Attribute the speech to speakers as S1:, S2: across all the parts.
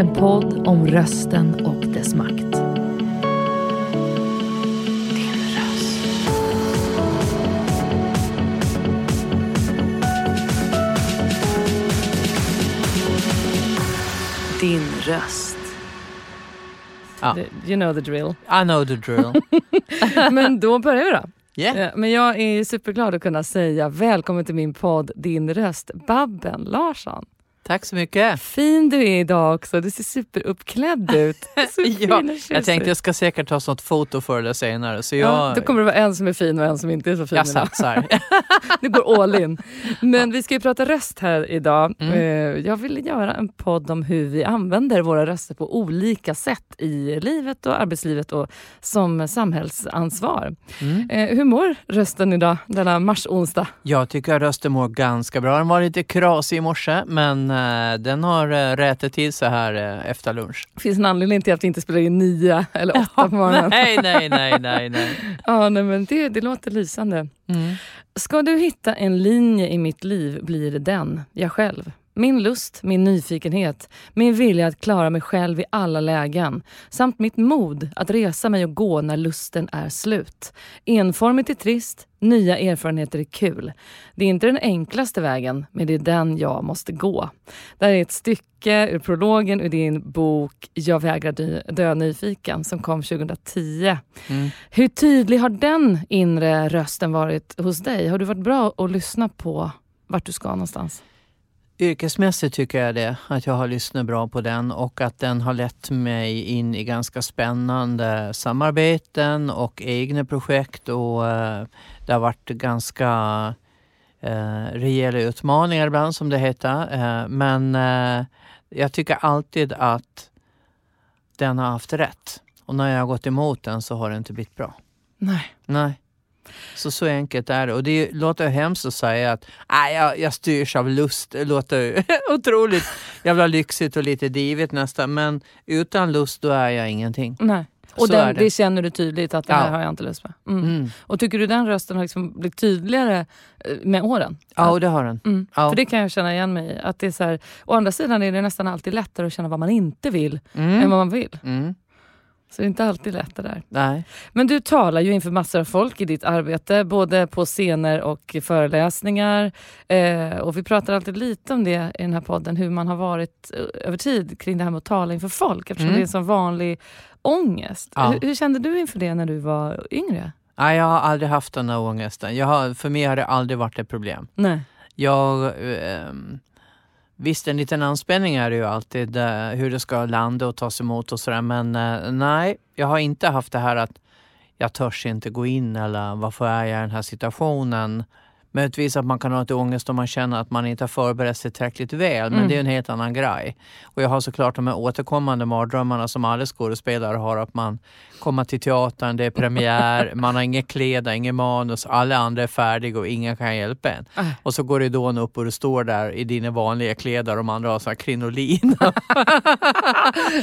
S1: en podd om rösten och dess makt. Din röst. Din röst.
S2: Ja.
S3: You know the drill.
S2: I know the drill.
S3: Men då börjar vi då.
S2: Yeah.
S3: Eh, Men jag är superglad att kunna säga välkommen till min podd Din röst, Babben Larsson.
S2: Tack så mycket.
S3: Fin du är idag också, du ser superuppklädd ut. Så
S2: Ja, jag tänkte jag ska säkert ta något foto för det senare. Så
S3: Ja,
S2: jag,
S3: då kommer det vara en som är fin och en som inte är så fin.
S2: jag satsar.
S3: Du går all in. Men vi ska ju prata röst här idag.
S2: Mm.
S3: Eh, Jag vill göra en podd om hur vi använder våra röster på olika sätt i livet och arbetslivet och som samhällsansvar.
S2: Mm.
S3: Eh, Hur mår rösten idag, denna mars-onsdag?
S2: Jag tycker att rösten mår ganska bra. Den var lite krasig i morse men den har uh, rätat till sig här eh, efter lunch.
S3: Finns det en anledning till att vi inte spelar in nio eller åtta på morgonen?
S2: nej, nej, nej, nej, nej.
S3: Ja, nej men det, det låter lysande.
S2: Mm.
S3: Ska du hitta en linje i mitt liv blir det den, jag själv. Min lust, min nyfikenhet, min vilja att klara mig själv i alla lägen samt mitt mod att resa mig och gå när lusten är slut. Enformigt är trist, nya erfarenheter är kul. Det är inte den enklaste vägen, men det är den jag måste gå. Det här är ett stycke ur prologen ur din bok Jag vägrar dö, dö nyfiken som kom 2010.
S2: Mm.
S3: Hur tydlig har den inre rösten varit hos dig? Har du varit bra att lyssna på vart du ska någonstans?
S2: Yrkesmässigt tycker jag det, att jag har lyssnat bra på den och att den har lett mig in i ganska spännande samarbeten och egna projekt och eh, det har varit ganska eh, rejäla utmaningar ibland som det heter. Eh, men eh, jag tycker alltid att den har haft rätt. Och när jag har gått emot den så har det inte blivit bra.
S3: Nej.
S2: Nej. Så så enkelt är det. Och det låter hemskt att säga att jag, jag styrs av lust. Det låter otroligt jävla lyxigt och lite divigt nästan. Men utan lust då är jag ingenting.
S3: Nej. Och den,
S2: det.
S3: det. känner du tydligt att det här
S2: Ja.
S3: har jag inte lust med. Mm.
S2: Mm.
S3: Och tycker du den rösten har liksom blivit tydligare eh, med åren?
S2: Ja, och det har den.
S3: Mm.
S2: Ja.
S3: För det kan jag känna igen mig i. Att det är så här, å andra sidan är det nästan alltid lättare att känna vad man inte vill än
S2: Mm.
S3: vad man vill. Så det är inte alltid lätt det där.
S2: Nej.
S3: Men du talar ju inför massor av folk i ditt arbete, både på scener och föreläsningar. Eh, och vi pratar alltid lite om det i den här podden, hur man har varit eh, över tid kring det här med att tala inför folk, eftersom
S2: Mm.
S3: det är en sån vanlig ångest.
S2: Ja.
S3: Hur, hur kände du inför det när du var yngre?
S2: Nej, jag har aldrig haft den här ångesten. Jag har, för mig har det aldrig varit ett problem.
S3: Nej.
S2: Jag, ehm, visst, en liten anspänning är det ju alltid eh, hur det ska landa och tas emot och sådär. Men eh, nej, jag har inte haft det här att jag törs inte gå in eller varför är jag i den här situationen. Möjligtvis att man kan ha lite ångest om man känner att man inte har förberett sig tillräckligt väl, men
S3: Mm.
S2: det är en helt annan grej. Och jag har såklart de här återkommande mardrömmarna som alla skådespelare har, att man kommer till teatern, det är premiär, man har inga kläder, inget manus, alla andra är färdiga och ingen kan hjälpa en.
S3: Äh.
S2: Och så går ridån upp och du står där i dina vanliga kläder och de andra har så här krinolin.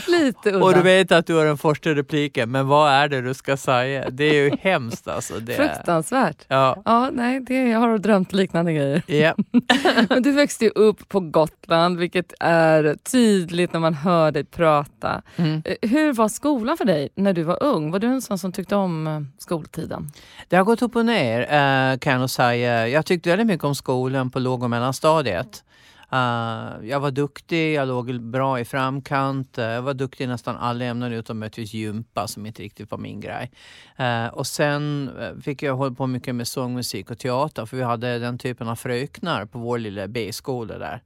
S3: Lite udda.
S2: och du vet att du har den första repliken, men vad är det du ska säga? Det är ju hemskt alltså. Det är,
S3: Fruktansvärt.
S2: ja.
S3: Ja, nej, det, jag har drömt liknande grejer.
S2: Ja.
S3: Men du växte ju upp på Gotland, vilket är tydligt när man hör dig prata.
S2: Mm.
S3: Eh, Hur var skolan för dig när du var ung? Var du en sån som tyckte om eh, skoltiden?
S2: Det har gått upp och ner eh, kan jag nog säga. Jag tyckte väldigt mycket om skolan på låg och mellanstadiet. Eh, jag var duktig, jag låg bra i framkant. eh, jag var duktig i nästan alla ämnen utom möjligtvis gympa som inte riktigt var min grej. Eh, och sen fick jag hålla på mycket med sång, musik och teater för vi hade den typen av fröknar på vår lilla B-skola där.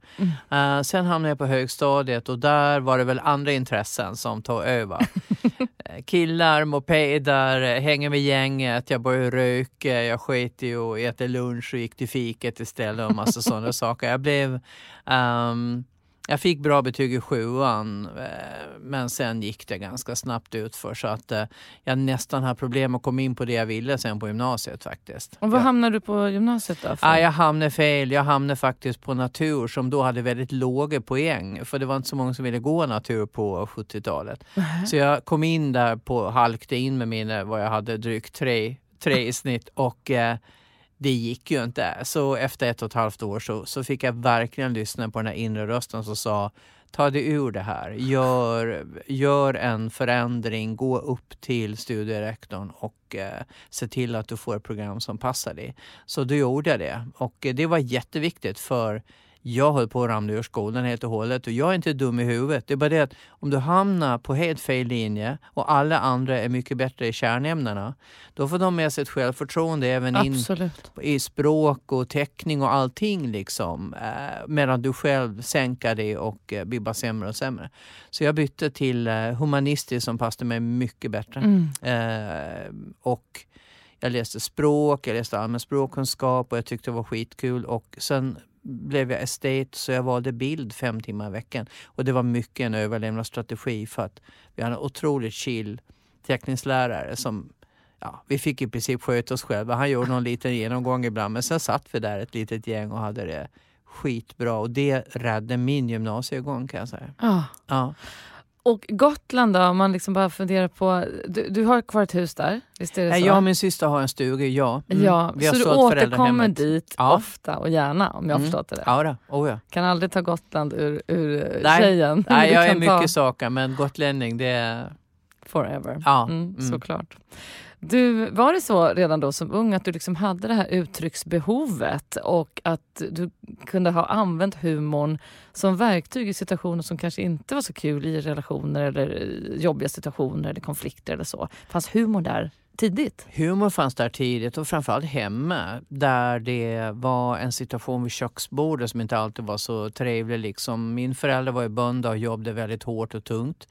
S2: Eh, sen hamnade jag på högstadiet och där var det väl andra intressen som tog över. Killar, mopeder, hänga med gänget, jag började röka, jag sket i att äta lunch och gick till fiket istället och massa sådana saker. Jag blev, ehm, jag fick bra betyg i sjuan eh, men sen gick det ganska snabbt ut för så att eh, jag nästan hade problem att komma in på det jag ville sen på gymnasiet faktiskt.
S3: Och vad
S2: jag,
S3: hamnade du på gymnasiet då? för?
S2: ah, jag hamnade fel. Jag hamnade faktiskt på natur som då hade väldigt låga poäng för det var inte så många som ville gå natur på 70-talet. Så jag kom in där på halkade in med mina, vad jag hade drygt tre, tre i snitt och eh, det gick ju inte. Så efter ett och ett halvt år så, så fick jag verkligen lyssna på den här inre rösten som sa ta dig ur det här. Gör, gör en förändring, gå upp till studierektorn och eh, se till att du får ett program som passar dig. Så då gjorde jag det och eh, det var jätteviktigt för jag höll på att ramla ur skolan helt och hållet och jag är inte dum i huvudet. Det är bara det att om du hamnar på helt fel linje och alla andra är mycket bättre i kärnämnena, då får de med sig ett självförtroende även
S3: Absolut.
S2: in i språk och teckning och allting liksom. Eh, medan du själv sänker dig och eh, blir bara sämre och sämre. Så jag bytte till eh, humanistiskt som passade mig mycket bättre.
S3: Mm.
S2: Eh, och jag läste språk, jag läste allmän språkkunskap och jag tyckte det var skitkul. Och sen blev jag estate så jag valde bild fem timmar i veckan. Och det var mycket en överlevnadsstrategi för att vi hade en otroligt chill teckningslärare som Ja, vi fick i princip sköta oss själva. Han gjorde någon liten genomgång ibland men sen satt vi där ett litet gäng och hade det skitbra och det räddade min gymnasiegång kan jag säga.
S3: Ja.
S2: Ja.
S3: Och Gotland då, om man liksom bara funderar på... Du, du har kvar ett hus där, visst är det så?
S2: Jag och min syster har en stuga, ja. Mm.
S3: Ja,
S2: Vi
S3: så du återkommer dit
S2: Ja.
S3: ofta och gärna om jag
S2: Mm.
S3: förstått det rätt.
S2: Ja, då. Oh, ja.
S3: Kan aldrig ta Gotland ur, ur
S2: Nej.
S3: tjejen.
S2: Nej, jag är
S3: kan ta
S2: mycket saker men gotlänning det är...
S3: Forever.
S2: Ja.
S3: Mm,
S2: mm.
S3: Såklart. Du, var det så redan då som ung att du liksom hade det här uttrycksbehovet och att du kunde ha använt humorn som verktyg i situationer som kanske inte var så kul i relationer eller eh, jobbiga situationer eller konflikter eller så? Fanns humor där tidigt?
S2: Humor fanns där tidigt och framförallt hemma där det var en situation vid köksbordet som inte alltid var så trevlig. Liksom. Min förälder var ju bönda och jobbade väldigt hårt och tungt.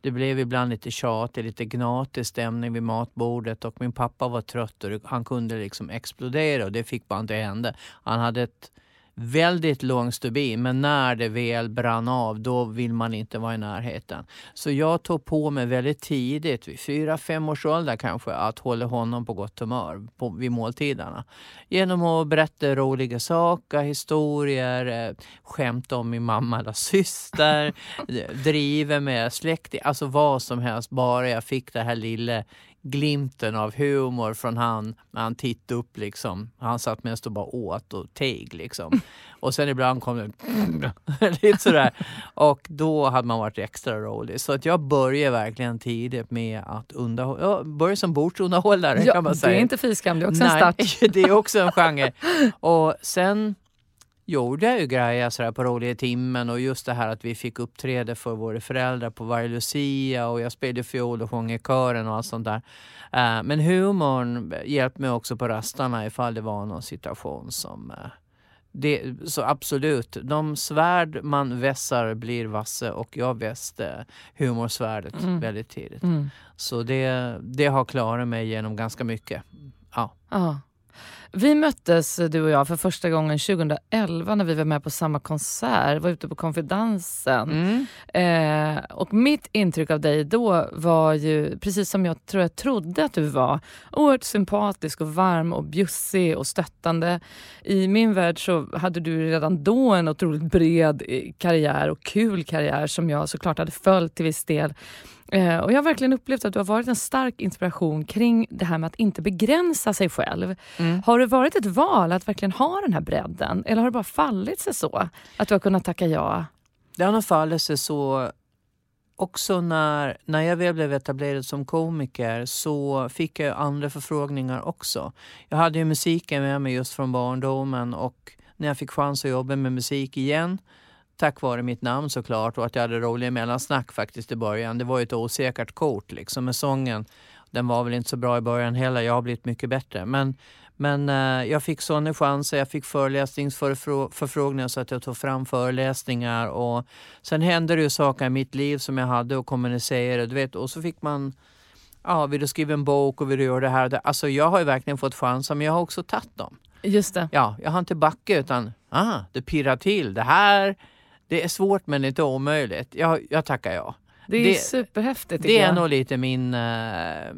S2: Det blev ibland lite tjatig, lite gnatig stämning vid matbordet och min pappa var trött och han kunde liksom explodera och det fick bara inte hända. Han hade ett väldigt lång stubin men när det väl brann av då vill man inte vara i närheten. Så jag tog på mig väldigt tidigt, vid fyra, fem års ålder kanske, att hålla honom på gott humör på, vid måltiderna. Genom att berätta roliga saker, historier, eh, skämta om min mamma eller syster, driva med släktingar, alltså vad som helst. Bara jag fick det här lilla glimten av humor från han när han tittade upp liksom. Han satt mest och bara åt och teg liksom. Och sen ibland kom det lite sådär. Och då hade man varit extra rolig. Så att jag började verkligen tidigt med att underhålla. Jag började som bordsunderhållare kan man
S3: det
S2: säga.
S3: är inte fy skam, det är också en
S2: Nej,
S3: start.
S2: det är också en genre. Och sen gjorde jag ju grejer sådär på roliga timmen och just det här att vi fick uppträda för våra föräldrar på varje Lucia och jag spelade fiol och sjöng i kören och allt sånt där. Eh, men humorn hjälpte mig också på rastarna ifall det var någon situation som eh, det, så absolut, de svärd man vässar blir vasse och jag väste humorsvärdet
S3: Mm.
S2: väldigt tidigt.
S3: Mm.
S2: Så det, det har klarat mig genom ganska mycket. Ja.
S3: Ja. Vi möttes, du och jag, för första gången 2011 när vi var med på samma konsert. var ute på Konfidansen.
S2: Mm.
S3: Eh, och mitt intryck av dig då var ju, precis som jag tror jag trodde att du var, oerhört sympatisk och varm och bjussig och stöttande. I min värld så hade du redan då en otroligt bred eh, karriär och kul karriär som jag såklart hade följt till viss del. Eh, och jag har verkligen upplevt att du har varit en stark inspiration kring det här med att inte begränsa sig själv.
S2: Mm.
S3: Har det varit ett val att verkligen ha den här bredden? Eller har det bara fallit sig så? Att du har kunnat tacka ja?
S2: Det har nog fallit sig så också när, när jag väl blev etablerad som komiker så fick jag andra förfrågningar också. Jag hade ju musiken med mig just från barndomen och när jag fick chans att jobba med musik igen tack vare mitt namn såklart och att jag hade roliga mellansnack faktiskt i början. Det var ju ett osäkert kort liksom med sången. Den var väl inte så bra i början heller. Jag har blivit mycket bättre. Men, men eh, jag fick sådana chanser. Jag fick föreläsningsförfrågningar så att jag tog fram föreläsningar. Och sen hände det ju saker i mitt liv som jag hade att kommunicera. Du vet, och så fick man Ja, vill du skriva en bok och vill du göra det här och det. Alltså jag har ju verkligen fått chanser men jag har också tagit dem.
S3: Just det.
S2: Ja, jag har inte backat utan ah, det pirrar till. Det här, Det är svårt men inte omöjligt. Jag, jag tackar ja.
S3: Det är
S2: Det-
S3: superhäftigt
S2: Det är
S3: jag.
S2: nog lite min... Eh,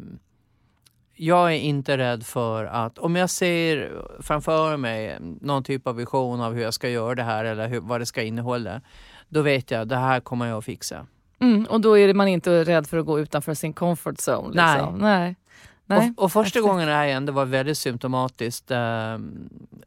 S2: jag är inte rädd för att... Om jag ser framför mig någon typ av vision av hur jag ska göra det här eller hur, vad det ska innehålla. Då vet jag det här kommer jag att fixa.
S3: Mm, och då är man inte rädd för att gå utanför sin comfort zone. Liksom. Nej. Nej.
S2: Och, och första
S3: exakt.
S2: gången det här hände var väldigt symptomatiskt. Eh,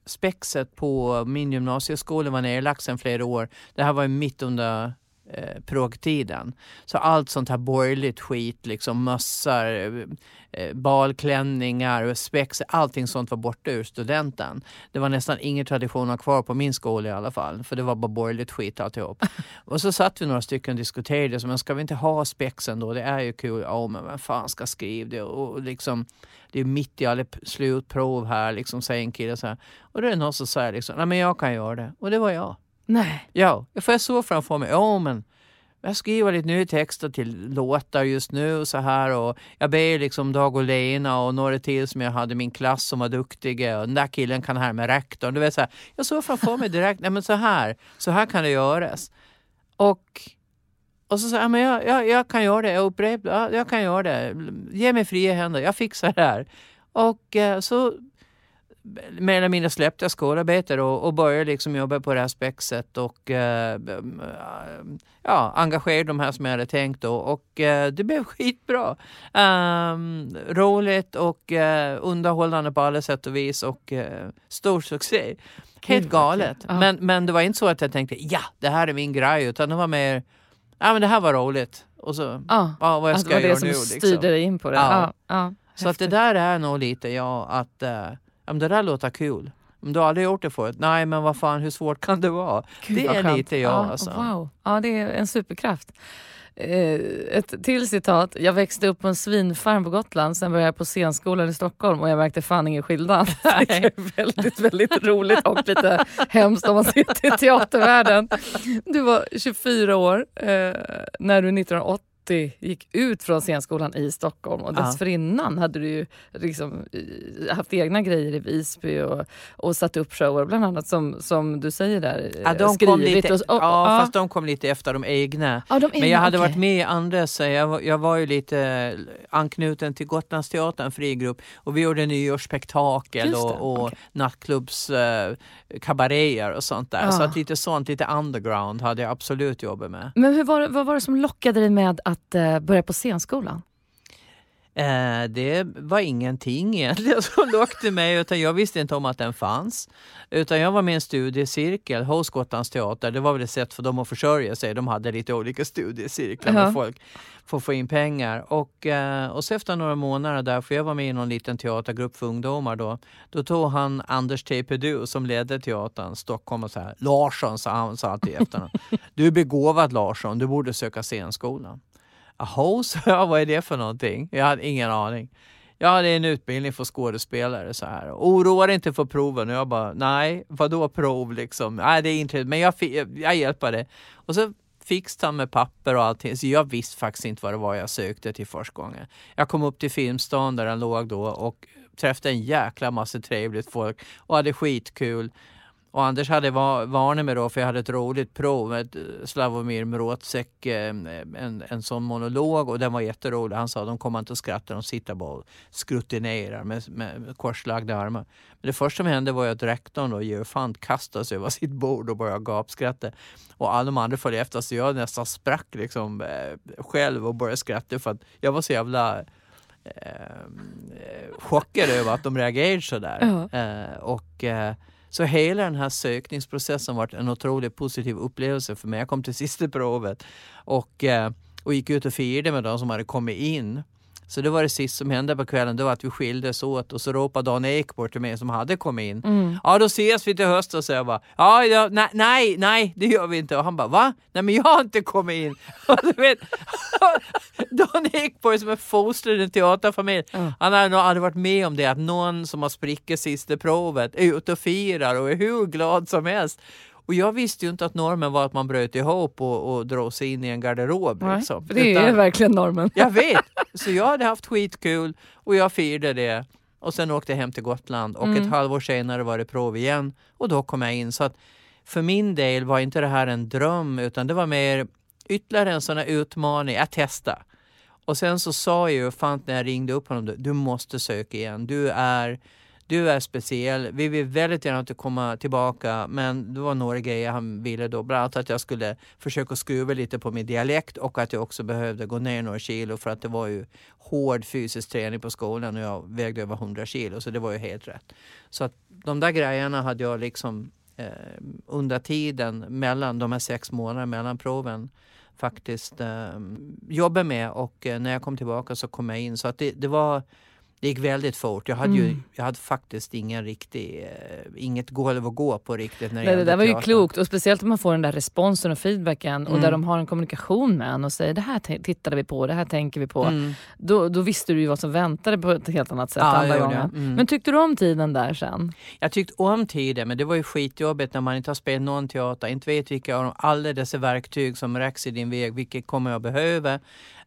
S2: spexet på min gymnasieskola var nedlagt sedan flera år. Det här var mitt under eh, progtiden. Så allt sånt här borgerligt skit, liksom mössar, eh, eh, balklänningar, spex, allting sånt var borta ur studenten. Det var nästan ingen tradition kvar på min skola i alla fall, för det var bara borgerligt skit alltihop. och så satt vi några stycken och diskuterade, så, men ska vi inte ha spexen då? Det är ju kul. Ja, men vem fan ska skriva det? Och liksom, det är mitt i alla slutprov här, liksom, säger en kille så här. Och då är det någon som säger liksom, nej men jag kan göra det. Och det var jag.
S3: Nej.
S2: Ja, för jag såg framför mig, ja men jag skriver lite nya texter till låtar just nu och så här och jag ber liksom Dag och Lena och några till som jag hade i min klass som var duktiga och den där killen kan här med rektorn. Du vet så här, jag såg framför mig direkt, nej men så här, så här kan det göras. Och, och så sa jag, men jag, jag, jag kan göra det, jag upprepar, jag, jag kan göra det, ge mig fria händer, jag fixar det här. Och eh, så mer eller mindre släppte jag skolarbetet och, och började liksom jobba på det här spexet och eh, ja, engagera de här som jag hade tänkt då. Och eh, det blev skitbra. Um, roligt och eh, underhållande på alla sätt och vis och eh, stor succé. Helt galet.
S3: Ja.
S2: Men, men det var inte så att jag tänkte ja, det här är min grej utan det var mer, ja men det här var roligt. Och så,
S3: Ja.
S2: ja vad
S3: Att
S2: ska
S3: det var
S2: jag
S3: det som
S2: nu?
S3: styrde
S2: Liksom.
S3: dig in på det.
S2: Ja.
S3: Ja.
S2: Så att det där är nog lite ja, att eh, ja, men det där låter kul. Men du har aldrig gjort det förut? Nej, men vad fan, hur svårt kan det vara?
S3: Gud,
S2: det är lite jag
S3: ja,
S2: alltså.
S3: Wow. Ja, det är en superkraft. Eh, ett till citat. Jag växte upp på en svinfarm på Gotland, sen började jag på scenskolan i Stockholm och jag märkte fan ingen skillnad. Det är väldigt, väldigt roligt och lite hemskt om man ser till teatervärlden. Du var 24 år eh, när du 1980 gick ut från scenskolan i Stockholm och
S2: Ja.
S3: dessförinnan hade du ju liksom eh, haft egna grejer i Visby och, och satt upp shower bland annat som, som du säger där. eh,
S2: Ja, de kom lite,
S3: och, och,
S2: ja,
S3: ja.
S2: fast de kom lite efter de egna.
S3: Ja, de är
S2: Men jag hade
S3: okej.
S2: varit med i andra, så jag, jag var ju lite anknuten till Gotlandsteatern, en fri grupp. Och vi gjorde nyårsspektakel och, och
S3: okej.
S2: nattklubbs eh, kabaréer och sånt där.
S3: Ja.
S2: Så att lite sånt, lite underground hade jag absolut jobbat med.
S3: Men hur var, vad var det som lockade dig med att eh, börja på scenskolan?
S2: Eh, det var ingenting egentligen som lockade mig utan jag visste inte om att den fanns. Utan jag var med i en studiecirkel hos Gotlands teater. Det var väl ett sätt för dem att försörja sig. De hade lite olika studiecirklar med folk för att få in pengar. Och, eh, och så efter några månader där, för jag var med i någon liten teatergrupp för ungdomar då. Då tog han Anders T. Pedu som ledde teatern, Stockholm och så här. Larsson sa han sa alltid efter honom. Du är begåvad Larsson, du borde söka scenskolan. Jaha, så jag, vad är det för någonting? Jag hade ingen aning. Jag hade en utbildning för skådespelare så här. Oroa dig inte för proven. Och jag bara, nej, vadå prov liksom? Nej, det är inte men jag, jag, jag hjälper det. Och så fixade han med papper och allting. Så jag visste faktiskt inte vad det var jag sökte till första gången. Jag kom upp till Filmstaden där den låg då och träffade en jäkla massa trevligt folk och hade skitkul. Och Anders hade va- varnat mig då för jag hade ett roligt prov med eh, Slavomir Mrotsek, eh, en, en sån monolog och den var jätterolig. Han sa att de kommer inte att skratta, de sitter bara och skrutinerar med, med korslagda armar. Men det första som hände var att rektorn och Georg Fant kastade sig över sitt bord och började gapskratta. Och alla de andra följde efter så jag nästan sprack liksom eh, själv och började skratta för att jag var så jävla eh, chockad över att de reagerade sådär. Eh, och, eh, så hela den här sökningsprocessen var en otroligt positiv upplevelse för mig. Jag kom till sista provet och, eh, och gick ut och firade med de som hade kommit in. Så det var det sista som hände på kvällen, det var att vi skildes åt och så ropade Dan Ek bort till mig som hade kommit in.
S3: Mm.
S2: Ja, då ses vi till hösten, så jag bara. Ja, ja, nej, nej, nej, det gör vi inte. Och han bara, va? Nej, men jag har inte kommit in. Och du vet, Dan Ekborg som är fostrad i en teaterfamilj,
S3: Ja.
S2: han har nog aldrig varit med om det, att någon som har sprickit sista provet är ute och firar och är hur glad som helst. Och jag visste ju inte att normen var att man bröt ihop och, och drog sig in i en garderob.
S3: Nej,
S2: Liksom.
S3: för det är
S2: Utan-
S3: verkligen normen.
S2: jag vet! Så jag hade haft skitkul och jag firade det. Och sen åkte jag hem till Gotland och
S3: Mm.
S2: ett halvår senare var det prov igen och då kom jag in. Så att för min del var inte det här en dröm utan det var mer ytterligare en sån här utmaning. Jag testa. Och sen så sa jag ju fan när jag ringde upp honom, du måste söka igen. Du är du är speciell. Vi vill väldigt gärna att du kommer tillbaka men det var några grejer han ville då. Bland annat att jag skulle försöka skruva lite på min dialekt och att jag också behövde gå ner några kilo för att det var ju hård fysisk träning på skolan och jag vägde över 100 kilo så det var ju helt rätt. Så att de där grejerna hade jag liksom eh, under tiden mellan de här sex månaderna mellan proven faktiskt eh, jobbat med och eh, när jag kom tillbaka så kom jag in. Så att det, det var det gick väldigt fort. Jag hade, ju, mm. jag hade faktiskt ingen riktig, eh, inget golv att gå på riktigt. När det,
S3: det där var ju klokt och speciellt om man får den där responsen och feedbacken och där mm. de har en kommunikation med en och säger det här tittade vi på, det här tänker vi på. Mm. Då, då visste du ju vad som väntade på ett helt annat sätt
S2: ja,
S3: andra gången. Mm. Men tyckte du om tiden där sen?
S2: Jag tyckte om tiden men det var ju skitjobbigt när man inte har spelat någon teater, inte vet vilka av alla dessa verktyg som räcks i din väg, vilket kommer jag behöva.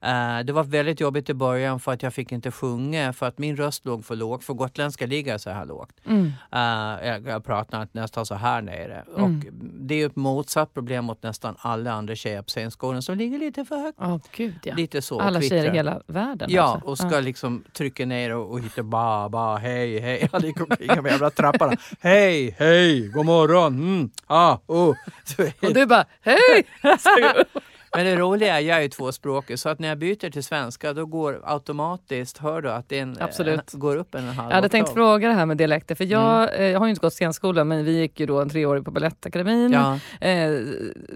S2: Uh, det var väldigt jobbigt i början för att jag fick inte sjunga för att min röst låg för lågt. För gotländska ligger så här lågt. Mm. Uh, jag, jag pratar nästan så här nere. Mm. Och det är ett motsatt problem mot nästan alla andra tjejer på scenskolan som ligger lite för högt.
S3: Oh, Gud, ja.
S2: Lite så.
S3: Alla tjejer i hela världen?
S2: Ja, alltså. och ska uh. liksom trycka ner och, och hitta ba, ba, hej, hej. Jag ligger omkring de jävla trapporna. hej, hej, god morgon. Mm. Ah, oh.
S3: och du bara, hej!
S2: Men det roliga är jag är tvåspråkig så att när jag byter till svenska då går automatiskt, hör du att det en,
S3: Absolut.
S2: En, går upp en halv
S3: Jag hade tänkt fråga det här med dialekter för jag, mm. eh, jag har ju inte gått scenskola men vi gick ju då en treårig på Balettakademin. Ja. Eh,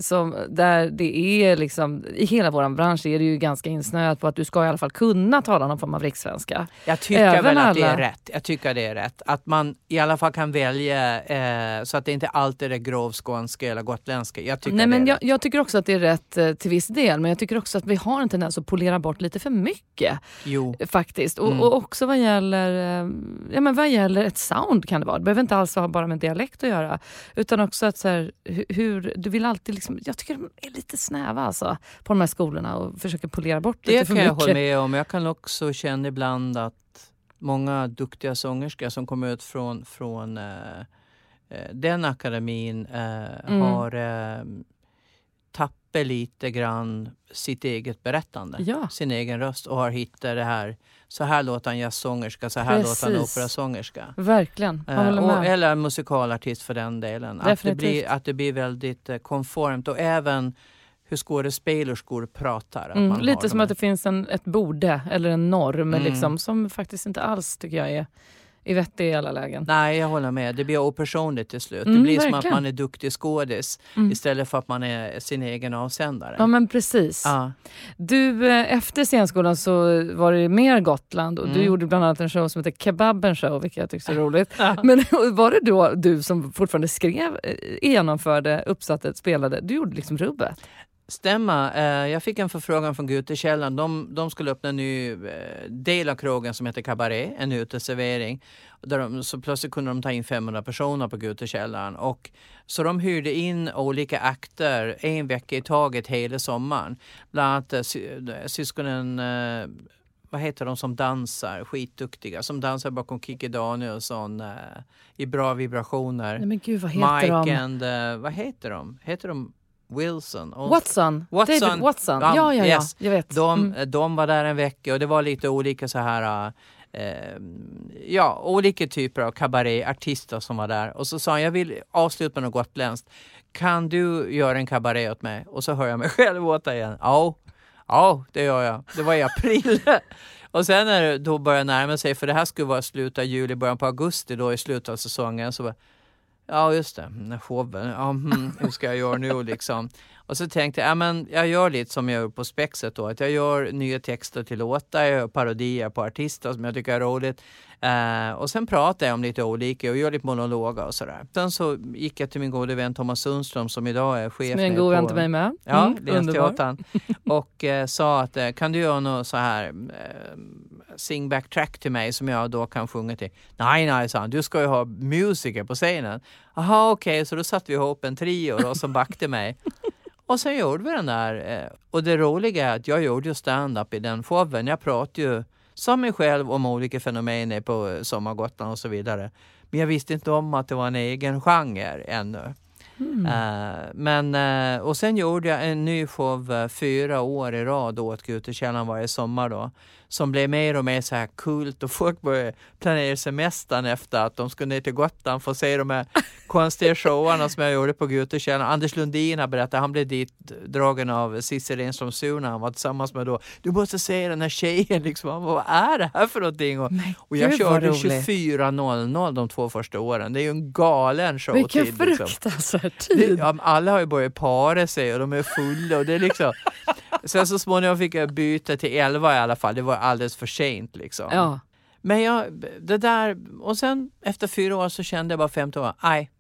S3: som, där det är liksom, i hela vår bransch är det ju ganska insnöat på att du ska i alla fall kunna tala någon form av rikssvenska.
S2: Jag tycker Även väl att alla... det är rätt. Jag tycker det är rätt. Att man i alla fall kan välja eh, så att det inte alltid är grovskånska eller gotländska. Jag tycker,
S3: Nej, men
S2: jag,
S3: jag, tycker också att det är rätt eh, till viss del. Men jag tycker också att vi har en tendens att polera bort lite för mycket.
S2: Jo.
S3: Faktiskt. Och, mm. och också vad gäller, eh, ja, men vad gäller ett sound kan det vara. Det behöver inte alls ha bara med dialekt att göra. Utan också att så här, hur, du vill alltid liksom, jag tycker de är lite snäva alltså, på de här skolorna och försöker polera bort
S2: det
S3: lite för mycket.
S2: Det kan jag hålla med om. Jag kan också känna ibland att många duktiga sångerskor som kommer ut från, från uh, den akademin uh, mm. har uh, tappat lite grann sitt eget berättande,
S3: ja.
S2: sin egen röst och har hittat det här. Så här låter en jazzsångerska, så här Precis. låter en operasångerska.
S3: Verkligen,
S2: uh, och, Eller en musikalartist för den delen. Att det, blir, att det blir väldigt uh, konformt och även hur skådespelerskor pratar.
S3: Mm, lite som att det finns en, ett borde eller en norm mm. liksom, som faktiskt inte alls tycker jag är är vettig i alla lägen.
S2: Nej, jag håller med. Det blir opersonligt till slut. Mm, det blir verkligen. som att man är duktig skådis mm. istället för att man är sin egen avsändare.
S3: Ja, men precis.
S2: Ja.
S3: Du, eh, efter scenskolan så var det mer Gotland och mm. du gjorde bland annat en show som heter Kebaben show, vilket jag tyckte är roligt. Ja. Men var det då du som fortfarande skrev, eh, genomförde, uppsatte, spelade? Du gjorde liksom rubbet?
S2: Stämma. Eh, jag fick en förfrågan från Gutekällan. De, de skulle öppna en ny eh, del av krogen som heter Cabaret, en uteservering. Där de, så plötsligt kunde de ta in 500 personer på Gutekällan. Och, så de hyrde in olika akter en vecka i taget hela sommaren. Bland annat äh, syskonen vad heter de som dansar, skitduktiga, som dansar bakom Kikki Danielsson i bra vibrationer.
S3: Nej men gud, vad heter
S2: Mike
S3: de?
S2: and, vad heter de? Heter de Wilson.
S3: Och Watson. Watson. David Watson. Ja, ja, ja, yes. jag vet.
S2: De, mm. de var där en vecka och det var lite olika så här eh, ja, olika typer av kabaréartister som var där. Och så sa han, jag vill avsluta med något gotländskt. Kan du göra en kabaré åt mig? Och så hör jag mig själv åt igen. Ja, ja, det gör jag. Det var i april. och sen när det då började närma sig, för det här skulle vara slutet av juli, början på augusti då i slutet av säsongen, så bara, Ja, just det. Showen. Ja, mm, hur ska jag göra nu liksom? Och så tänkte jag, ja, men jag gör lite som jag gör på Spexet då, att jag gör nya texter till låtar, jag gör parodier på artister som jag tycker är roligt. Uh, och sen pratar jag om lite olika och gör lite monologer och sådär. Sen så gick jag till min gode vän Thomas Sundström som idag är chef. Som
S3: är en god vän till mig med.
S2: Ja, mm, Länsteatern. och uh, sa att uh, kan du göra något så här sing back track till mig som jag då kan sjunga till. Nej, nej, sa han, du ska ju ha musiker på scenen. Jaha, okej, okay. så då satte vi ihop en trio då, som backade mig. Och sen gjorde vi den där. Och det roliga är att jag gjorde ju stand-up i den showen. Jag pratade ju som mig själv om olika fenomen på Sommargotland och så vidare. Men jag visste inte om att det var en egen genre ännu.
S3: Mm.
S2: Eh, men, eh, och sen gjorde jag en ny show eh, fyra år i rad åt Gutekällaren varje sommar då. Som blev mer och mer så här kult och folk började planera semestern efter att de skulle ner till Gotland för att se de här konstiga showarna som jag gjorde på Gutekällaren. Anders Lundin har berättat, han blev dit dragen av Cissi Renström Suna, han var tillsammans med då, du måste se den här tjejen liksom, vad är det här för någonting? Och, och jag
S3: gud,
S2: körde
S3: roligt.
S2: 24.00 de två första åren, det är ju en galen showtid.
S3: Vilken
S2: liksom.
S3: fruktansvärd
S2: Det,
S3: tid.
S2: ja, alla har ju börjat para sig och de är fulla och det är liksom Sen så småningom fick jag byta till 11 i alla fall, det var alldeles för sent liksom.
S3: Ja.
S2: Men jag, det där, och sen efter fyra år så kände jag bara 15 år, nej,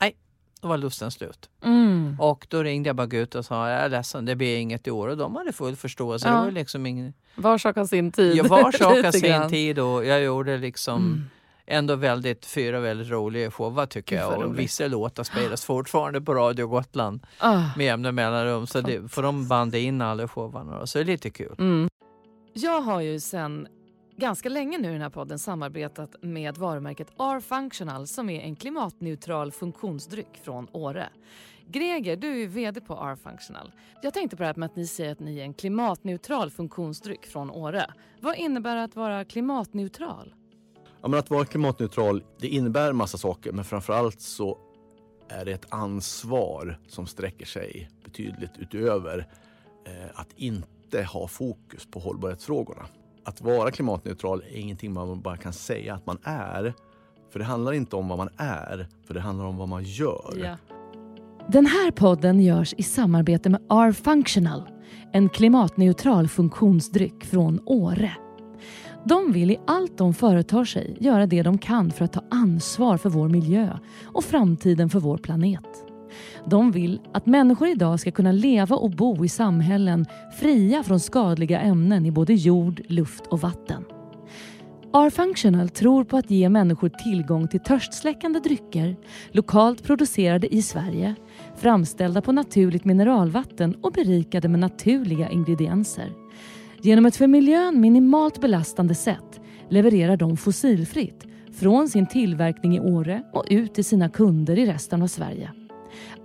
S2: nej, då var lusten slut.
S3: Mm.
S2: Och då ringde jag bara Gute och sa, jag är ledsen, det blir inget i år. Och de hade full förståelse.
S3: Ja.
S2: Det var liksom ingen,
S3: Var sak har sin tid.
S2: jag var sak har sin tid och jag gjorde liksom
S3: Mm.
S2: ändå väldigt, fyra väldigt roliga shower tycker jag. Och
S3: roligt.
S2: vissa låtar spelas fortfarande på Radio Gotland
S3: Ah.
S2: med jämna mellanrum. Så det, för de bandade in alla showarna då, så det är lite kul.
S3: Mm. Jag har ju sen ganska länge nu i den här podden samarbetat med varumärket R-Functional som är en klimatneutral funktionsdryck från Åre. Greger, du är ju VD på R-Functional. Jag tänkte på det här med att ni säger att ni är en klimatneutral funktionsdryck från Åre. Vad innebär det att vara klimatneutral?
S4: Ja, men att vara klimatneutral det innebär massa saker men framförallt så är det ett ansvar som sträcker sig betydligt utöver eh, att inte ha fokus på hållbarhetsfrågorna. Att vara klimatneutral är ingenting man bara kan säga att man är. För det handlar inte om vad man är, för det handlar om vad man gör.
S1: Den här podden görs i samarbete med R-Functional, en klimatneutral funktionsdryck från Åre. De vill i allt de företar sig göra det de kan för att ta ansvar för vår miljö och framtiden för vår planet. De vill att människor idag ska kunna leva och bo i samhällen fria från skadliga ämnen i både jord, luft och vatten. R-Functional tror på att ge människor tillgång till törstsläckande drycker, lokalt producerade i Sverige, framställda på naturligt mineralvatten och berikade med naturliga ingredienser. Genom ett för miljön minimalt belastande sätt levererar de fossilfritt från sin tillverkning i Åre och ut till sina kunder i resten av Sverige.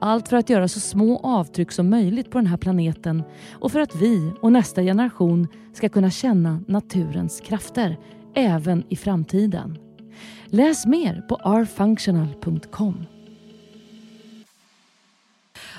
S1: Allt för att göra så små avtryck som möjligt på den här planeten och för att vi och nästa generation ska kunna känna naturens krafter även i framtiden. Läs mer på rfunctional.com.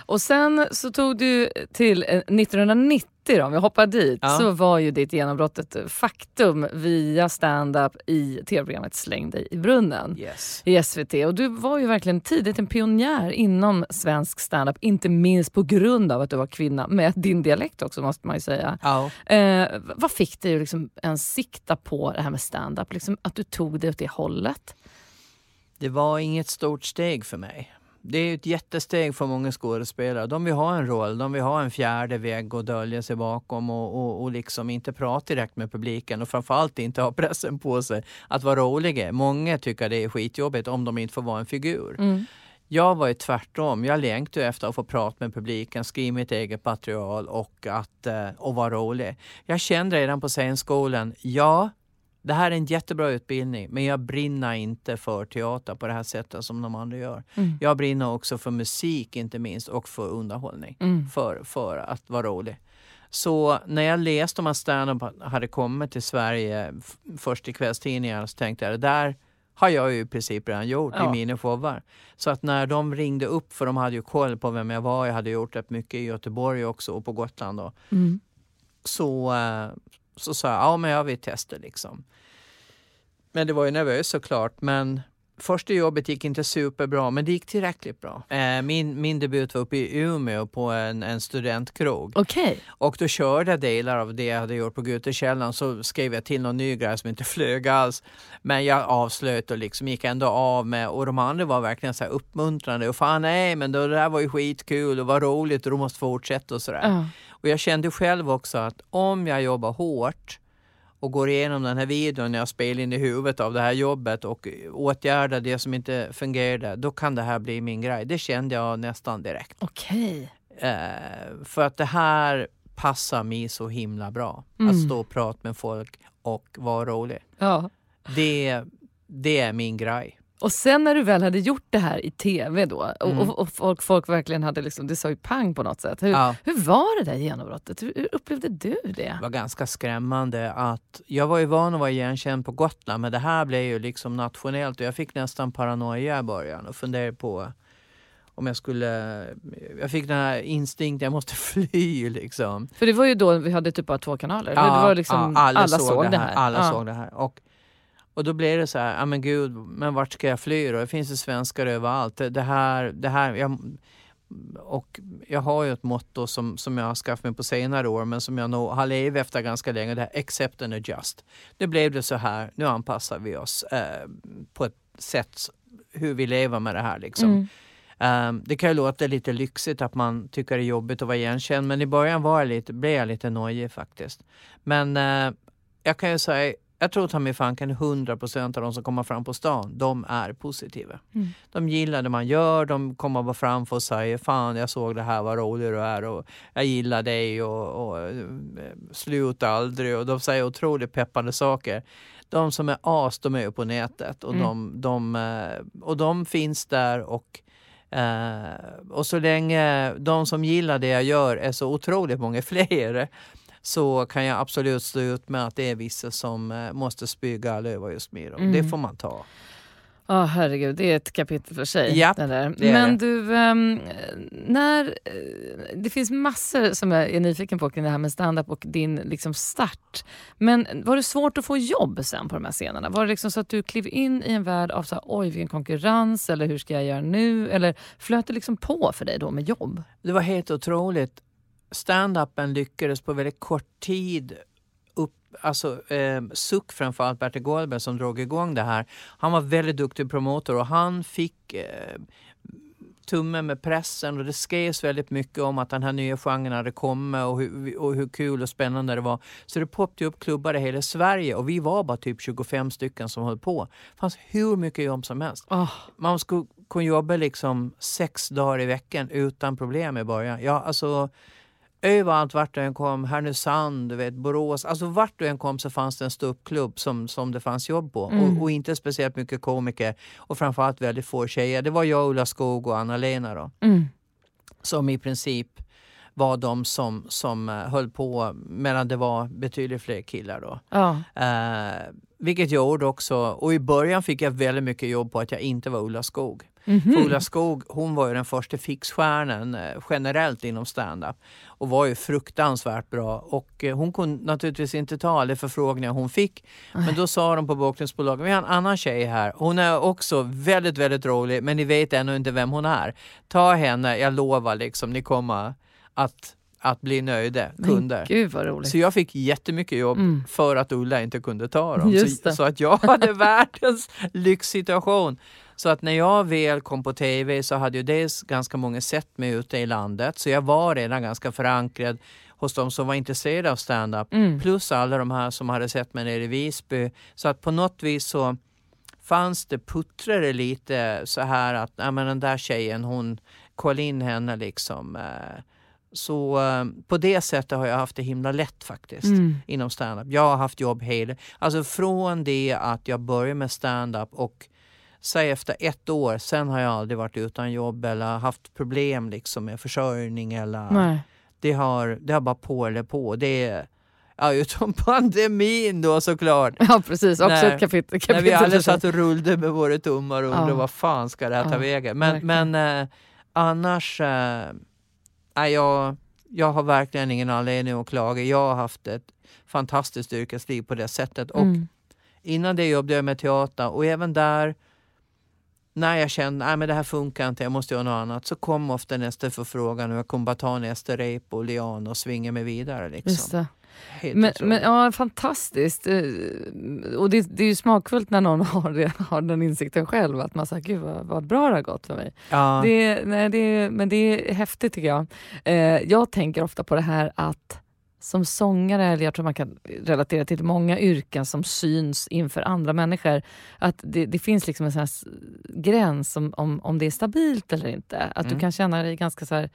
S3: Och sen så tog du till eh, 1990 då, om vi hoppar dit,
S2: Ja.
S3: så var ju ditt genombrott ett faktum via stand-up i tv-programmet Släng dig i brunnen
S2: Yes.
S3: i SVT. Och du var ju verkligen tidigt en pionjär inom svensk stand-up, inte minst på grund av att du var kvinna, med din dialekt också måste man ju säga.
S2: Ja.
S3: Eh, vad fick dig att liksom ens sikta på det här med stand-up? Liksom att du tog det åt det hållet?
S2: Det var inget stort steg för mig. Det är ett jättesteg för många skådespelare. De vill ha en roll, de vill ha en fjärde vägg att dölja sig bakom och, och, och liksom inte prata direkt med publiken och framförallt inte ha pressen på sig att vara roliga. Många tycker det är skitjobbigt om de inte får vara en figur.
S3: Mm.
S2: Jag var ju tvärtom. Jag längtade efter att få prata med publiken, skriva mitt eget material och att eh, och vara rolig. Jag kände redan på scenskolan, ja, det här är en jättebra utbildning, men jag brinner inte för teater på det här sättet som de andra gör.
S3: Mm.
S2: Jag brinner också för musik inte minst och för underhållning,
S3: Mm.
S2: för, för att vara rolig. Så när jag läste om att stand-up hade kommit till Sverige först i kvällstidningarna så tänkte jag det där har jag ju i princip redan gjort
S3: Ja.
S2: i mina showar. Så att när de ringde upp, för de hade ju koll på vem jag var, jag hade gjort rätt mycket i Göteborg också och på Gotland då,
S3: Mm.
S2: så, eh, så sa jag ja men jag vill testa liksom. Men det var ju nervöst såklart men Första jobbet gick inte superbra, men det gick tillräckligt bra. Eh, Min, min debut var uppe i Umeå på en, en studentkrog.
S3: Okej.
S2: Och då körde jag delar av det jag hade gjort på Gutekällaren så skrev jag till någon ny grej som inte flög alls. Men jag avslöt och liksom gick ändå av med och de andra var verkligen så här uppmuntrande och fan nej men det där var ju skitkul och vad roligt och du måste fortsätta och sådär.
S3: Ja.
S2: Och jag kände själv också att om jag jobbar hårt och går igenom den här videon jag spelar in i huvudet av det här jobbet och åtgärdar det som inte fungerade, då kan det här bli min grej. Det kände jag nästan direkt.
S3: Okej.
S2: Eh, för att det här passar mig så himla bra.
S3: Mm.
S2: Att stå och prata med folk och vara rolig.
S3: Ja.
S2: Det, det är min grej.
S3: Och sen när du väl hade gjort det här i tv då och,
S2: Mm.
S3: och, och folk, folk verkligen hade liksom, det sa ju pang på något sätt. Hur,
S2: Ja.
S3: hur var det där genombrottet? Hur, hur upplevde du det?
S2: Det var ganska skrämmande att jag var ju van att vara igenkänd på Gotland men det här blev ju liksom nationellt och jag fick nästan paranoia i början och funderade på om jag skulle... Jag fick den här instinkten, jag måste fly liksom.
S3: För det var ju då vi hade typ bara två kanaler.
S2: Ja,
S3: det var liksom,
S2: ja,
S3: alla, såg det här.
S2: Alla
S3: ja.
S2: såg det här. Och, och då blev det så här, ja men gud, men vart ska jag fly då? Det finns ju svenskar överallt. Det- Det här, det här, jag, och jag har ju ett motto som, som jag har skaffat mig på senare år men som jag nog har levt efter ganska länge. Det här accept and adjust. Nu blev det så här, nu anpassar vi oss eh, på ett sätt hur vi lever med det här. Liksom.
S3: Mm.
S2: Ehm, det kan ju låta lite lyxigt att man tycker det är jobbigt att vara igenkänd men i början var jag lite, blev jag lite nojig faktiskt. Men eh, jag kan ju säga, jag tror ta mig fanken 100% av de som kommer fram på stan, de är positiva.
S3: Mm.
S2: De gillar det man gör, de kommer bara fram och säger fan jag såg det här, vad rolig du är och jag gillar dig och, och eh, sluta aldrig och de säger otroligt peppande saker. De som är as, de är ju på nätet och,
S3: Mm.
S2: de, de, eh, och de finns där och Eh, och så länge de som gillar det jag gör är så otroligt många fler så kan jag absolut stå ut med att det är vissa som eh, måste spyga då.
S3: Mm.
S2: Det får man ta.
S3: Ja, herregud, det är ett kapitel för sig.
S2: Japp,
S3: det där. Men du, ehm, när, eh, det finns massor som jag är nyfiken på kring det här med stand-up och din liksom, start. Men var det svårt att få jobb sen på de här scenerna? Var det liksom så att du klev in i en värld av så här, oj vilken konkurrens eller hur ska jag göra nu? Eller flöt det liksom på för dig då med jobb?
S2: Det var helt otroligt. Stand-upen lyckades på väldigt kort tid upp, alltså eh, Suck framförallt, Bertil Goldberg som drog igång det här. Han var väldigt duktig promotor och han fick eh, tummen med pressen och det skrevs väldigt mycket om att den här nya genren hade kommit och hur, och hur kul och spännande det var. Så det poppade upp klubbar i hela Sverige och vi var bara typ 25 stycken som höll på. Det fanns hur mycket jobb som helst.
S3: Åh,
S2: Man skulle kunna jobba liksom sex dagar i veckan utan problem i början. Ja, alltså, överallt vart du än kom, Härnösand, du vet, Borås, alltså vart du än kom så fanns det en ståuppklubb som, som det fanns jobb på.
S3: Mm.
S2: Och, och inte speciellt mycket komiker och framförallt väldigt få tjejer. Det var jag, Ulla Skog och Anna-Lena då,
S3: mm.
S2: som i princip var de som, som eh, höll på medan det var betydligt fler killar då.
S3: Ja.
S2: Eh, vilket jag gjorde också. Och i början fick jag väldigt mycket jobb på att jag inte var Ulla Skog.
S3: Mhm.
S2: För Ulla Skog hon var ju den första fixstjärnan eh, generellt inom stand-up och var ju fruktansvärt bra. Och eh, hon kunde naturligtvis inte ta alla förfrågningar hon fick. Men då sa de på bokningsbolaget, vi har en annan tjej här. Hon är också väldigt, väldigt rolig men ni vet ännu inte vem hon är. Ta henne, jag lovar liksom, ni kommer att, att bli nöjda kunder.
S3: Men gud vad roligt.
S2: Så jag fick jättemycket jobb
S3: Mm.
S2: för att Ulla inte kunde ta dem. Så, så att jag hade världens lyxsituation. Så att när jag väl kom på tv så hade ju dels ganska många sett mig ute i landet. Så jag var redan ganska förankrad hos de som var intresserade av stand-up.
S3: Mm.
S2: Plus alla de här som hade sett mig nere i Visby. Så att på något vis så fanns det puttrade lite så här att ja, men den där tjejen, hon, kolla in henne liksom. eh. Så eh, på det sättet har jag haft det himla lätt faktiskt
S3: Mm.
S2: inom stand-up. Jag har haft jobb hela... Alltså från det att jag började med stand-up och säg efter ett år, sen har jag aldrig varit utan jobb eller haft problem liksom med försörjning eller...
S3: Nej.
S2: Det har, det har bara på eller på. Det är, ja, utom pandemin då såklart.
S3: Ja precis, också
S2: Nej.
S3: ett kapitel.
S2: När
S3: kapitel
S2: vi
S3: för
S2: alla satt och rullade med våra tummar och undrade
S3: Ja.
S2: vad fan ska det här ta
S3: Ja,
S2: vägen. Men, men eh, annars, eh, nej, jag, jag har verkligen ingen anledning att klaga. Jag har haft ett fantastiskt yrkesliv på det sättet. Och
S3: Mm.
S2: innan det jobbade jag med teater och även där när jag kände att det här funkar inte, jag måste göra något annat, så kom ofta nästa förfrågan och jag kunde bara ta nästa rep och lian och svinga mig vidare. Liksom.
S3: Men, men ja, fantastiskt. Eh, Och det, det är ju smakfullt när någon har, det, har den insikten själv. Att man säger, gud vad, vad bra det har gått för mig.
S2: ja.
S3: Det, nej, det, men det är häftigt tycker jag. Eh, jag tänker ofta på det här att som sångare, eller jag tror man kan relatera till många yrken som syns inför andra människor, att det, det finns liksom en sån gräns om, om, om det är stabilt eller inte. Att du
S2: Mm.
S3: kan känna dig ganska så här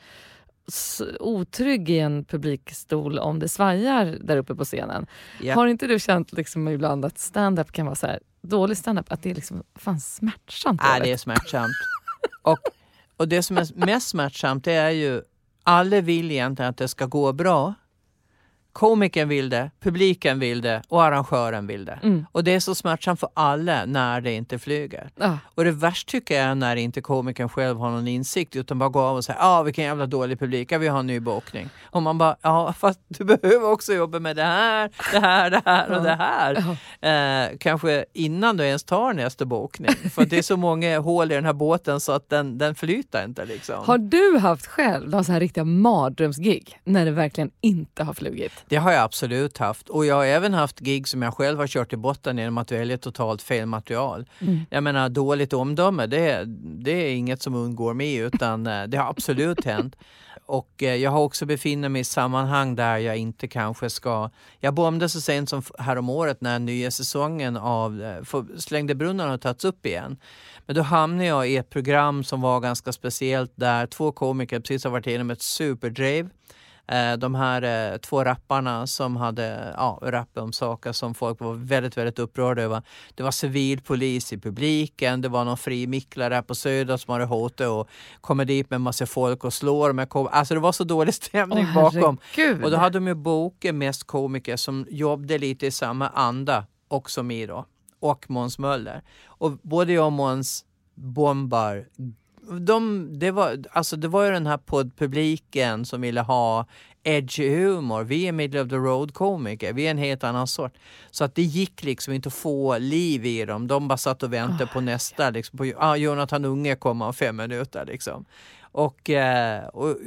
S3: otrygg i en publikstol om det svajar där uppe på scenen.
S2: Ja.
S3: Har inte du känt liksom ibland att stand-up kan vara så här, dålig stand-up, att det är liksom fan smärtsamt dåligt?
S2: det är smärtsamt. och, och det som är mest smärtsamt det är ju alla vill egentligen att det ska gå bra. Komikern vill det, publiken vill det och arrangören vill det.
S3: Mm.
S2: Och det är så smärtsamt för alla när det inte flyger.
S3: Ja.
S2: Och det värsta tycker jag är när inte komikern själv har någon insikt utan bara går av och säger ah, vilken jävla dålig publik, ja, vi har en ny bokning. Och man bara, ja fast du behöver också jobba med det här, det här, det här och det här. Eh, kanske innan du ens tar nästa bokning. För det är så många hål i den här båten så att den, den flyter inte. Liksom.
S3: Har du haft själv några så här riktiga mardrömsgig när det verkligen inte har flugit?
S2: Det har jag absolut haft. Och jag har även haft gig som jag själv har kört i botten genom att välja totalt fel material.
S3: Mm.
S2: Jag menar dåligt omdöme, det, det är inget som undgår mig utan eh, det har absolut hänt. Och eh, jag har också befunnit mig i sammanhang där jag inte kanske ska... Jag bombade så sent som häromåret när nya säsongen av eh, Slängde brunnen har tagits upp igen. Men då hamnade jag i ett program som var ganska speciellt där två komiker precis har varit igenom ett superdrev. Eh, De här eh, två rapparna som hade ja, rappat om saker som folk var väldigt, väldigt upprörda över. Det var civilpolis i publiken, det var någon frimicklare på Söder som hade hotat och kommer dit med massa folk och slår med kom- Alltså det var så dålig stämning
S3: Åh,
S2: bakom.
S3: herregud.
S2: Och då hade de ju bokat mest komiker som jobbade lite i samma anda och som i då. Och Måns Möller. Och både jag och Måns bombar de, det, var, alltså det var ju den här poddpubliken som ville ha edgy humor. Vi är middle of the road komiker, vi är en helt annan sort. Så att det gick liksom inte att få liv i dem. De bara satt och väntade på nästa. Liksom, på, ah, Jonathan Unge kommer om fem minuter. Liksom. Och, eh, och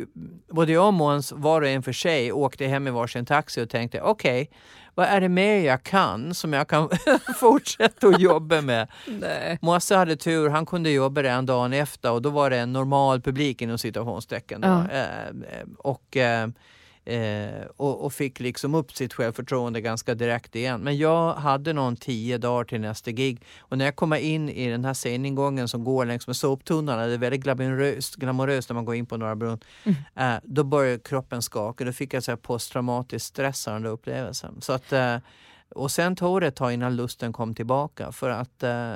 S2: både jag och Måns, var och en för sig, åkte hem i varsin taxi och tänkte okej, vad är det mer jag kan som jag kan fortsätta att jobba med?
S3: Nej.
S2: Mosse hade tur, han kunde jobba redan dagen efter och då var det en normal publik inom citationstecken.
S3: Ja.
S2: Eh, eh, och, eh, eh, och, och fick liksom upp sitt självförtroende ganska direkt igen. Men jag hade någon tio dagar till nästa gig och när jag kommer in i den här sceningången som går längs med soptunnan, det är väldigt glamoröst, glamoröst när man går in på Norra Brunn, eh, då började kroppen skaka. Då fick jag så här posttraumatisk stress av den där upplevelsen. Så att, eh, och sen tog det ett tag innan lusten kom tillbaka för att eh,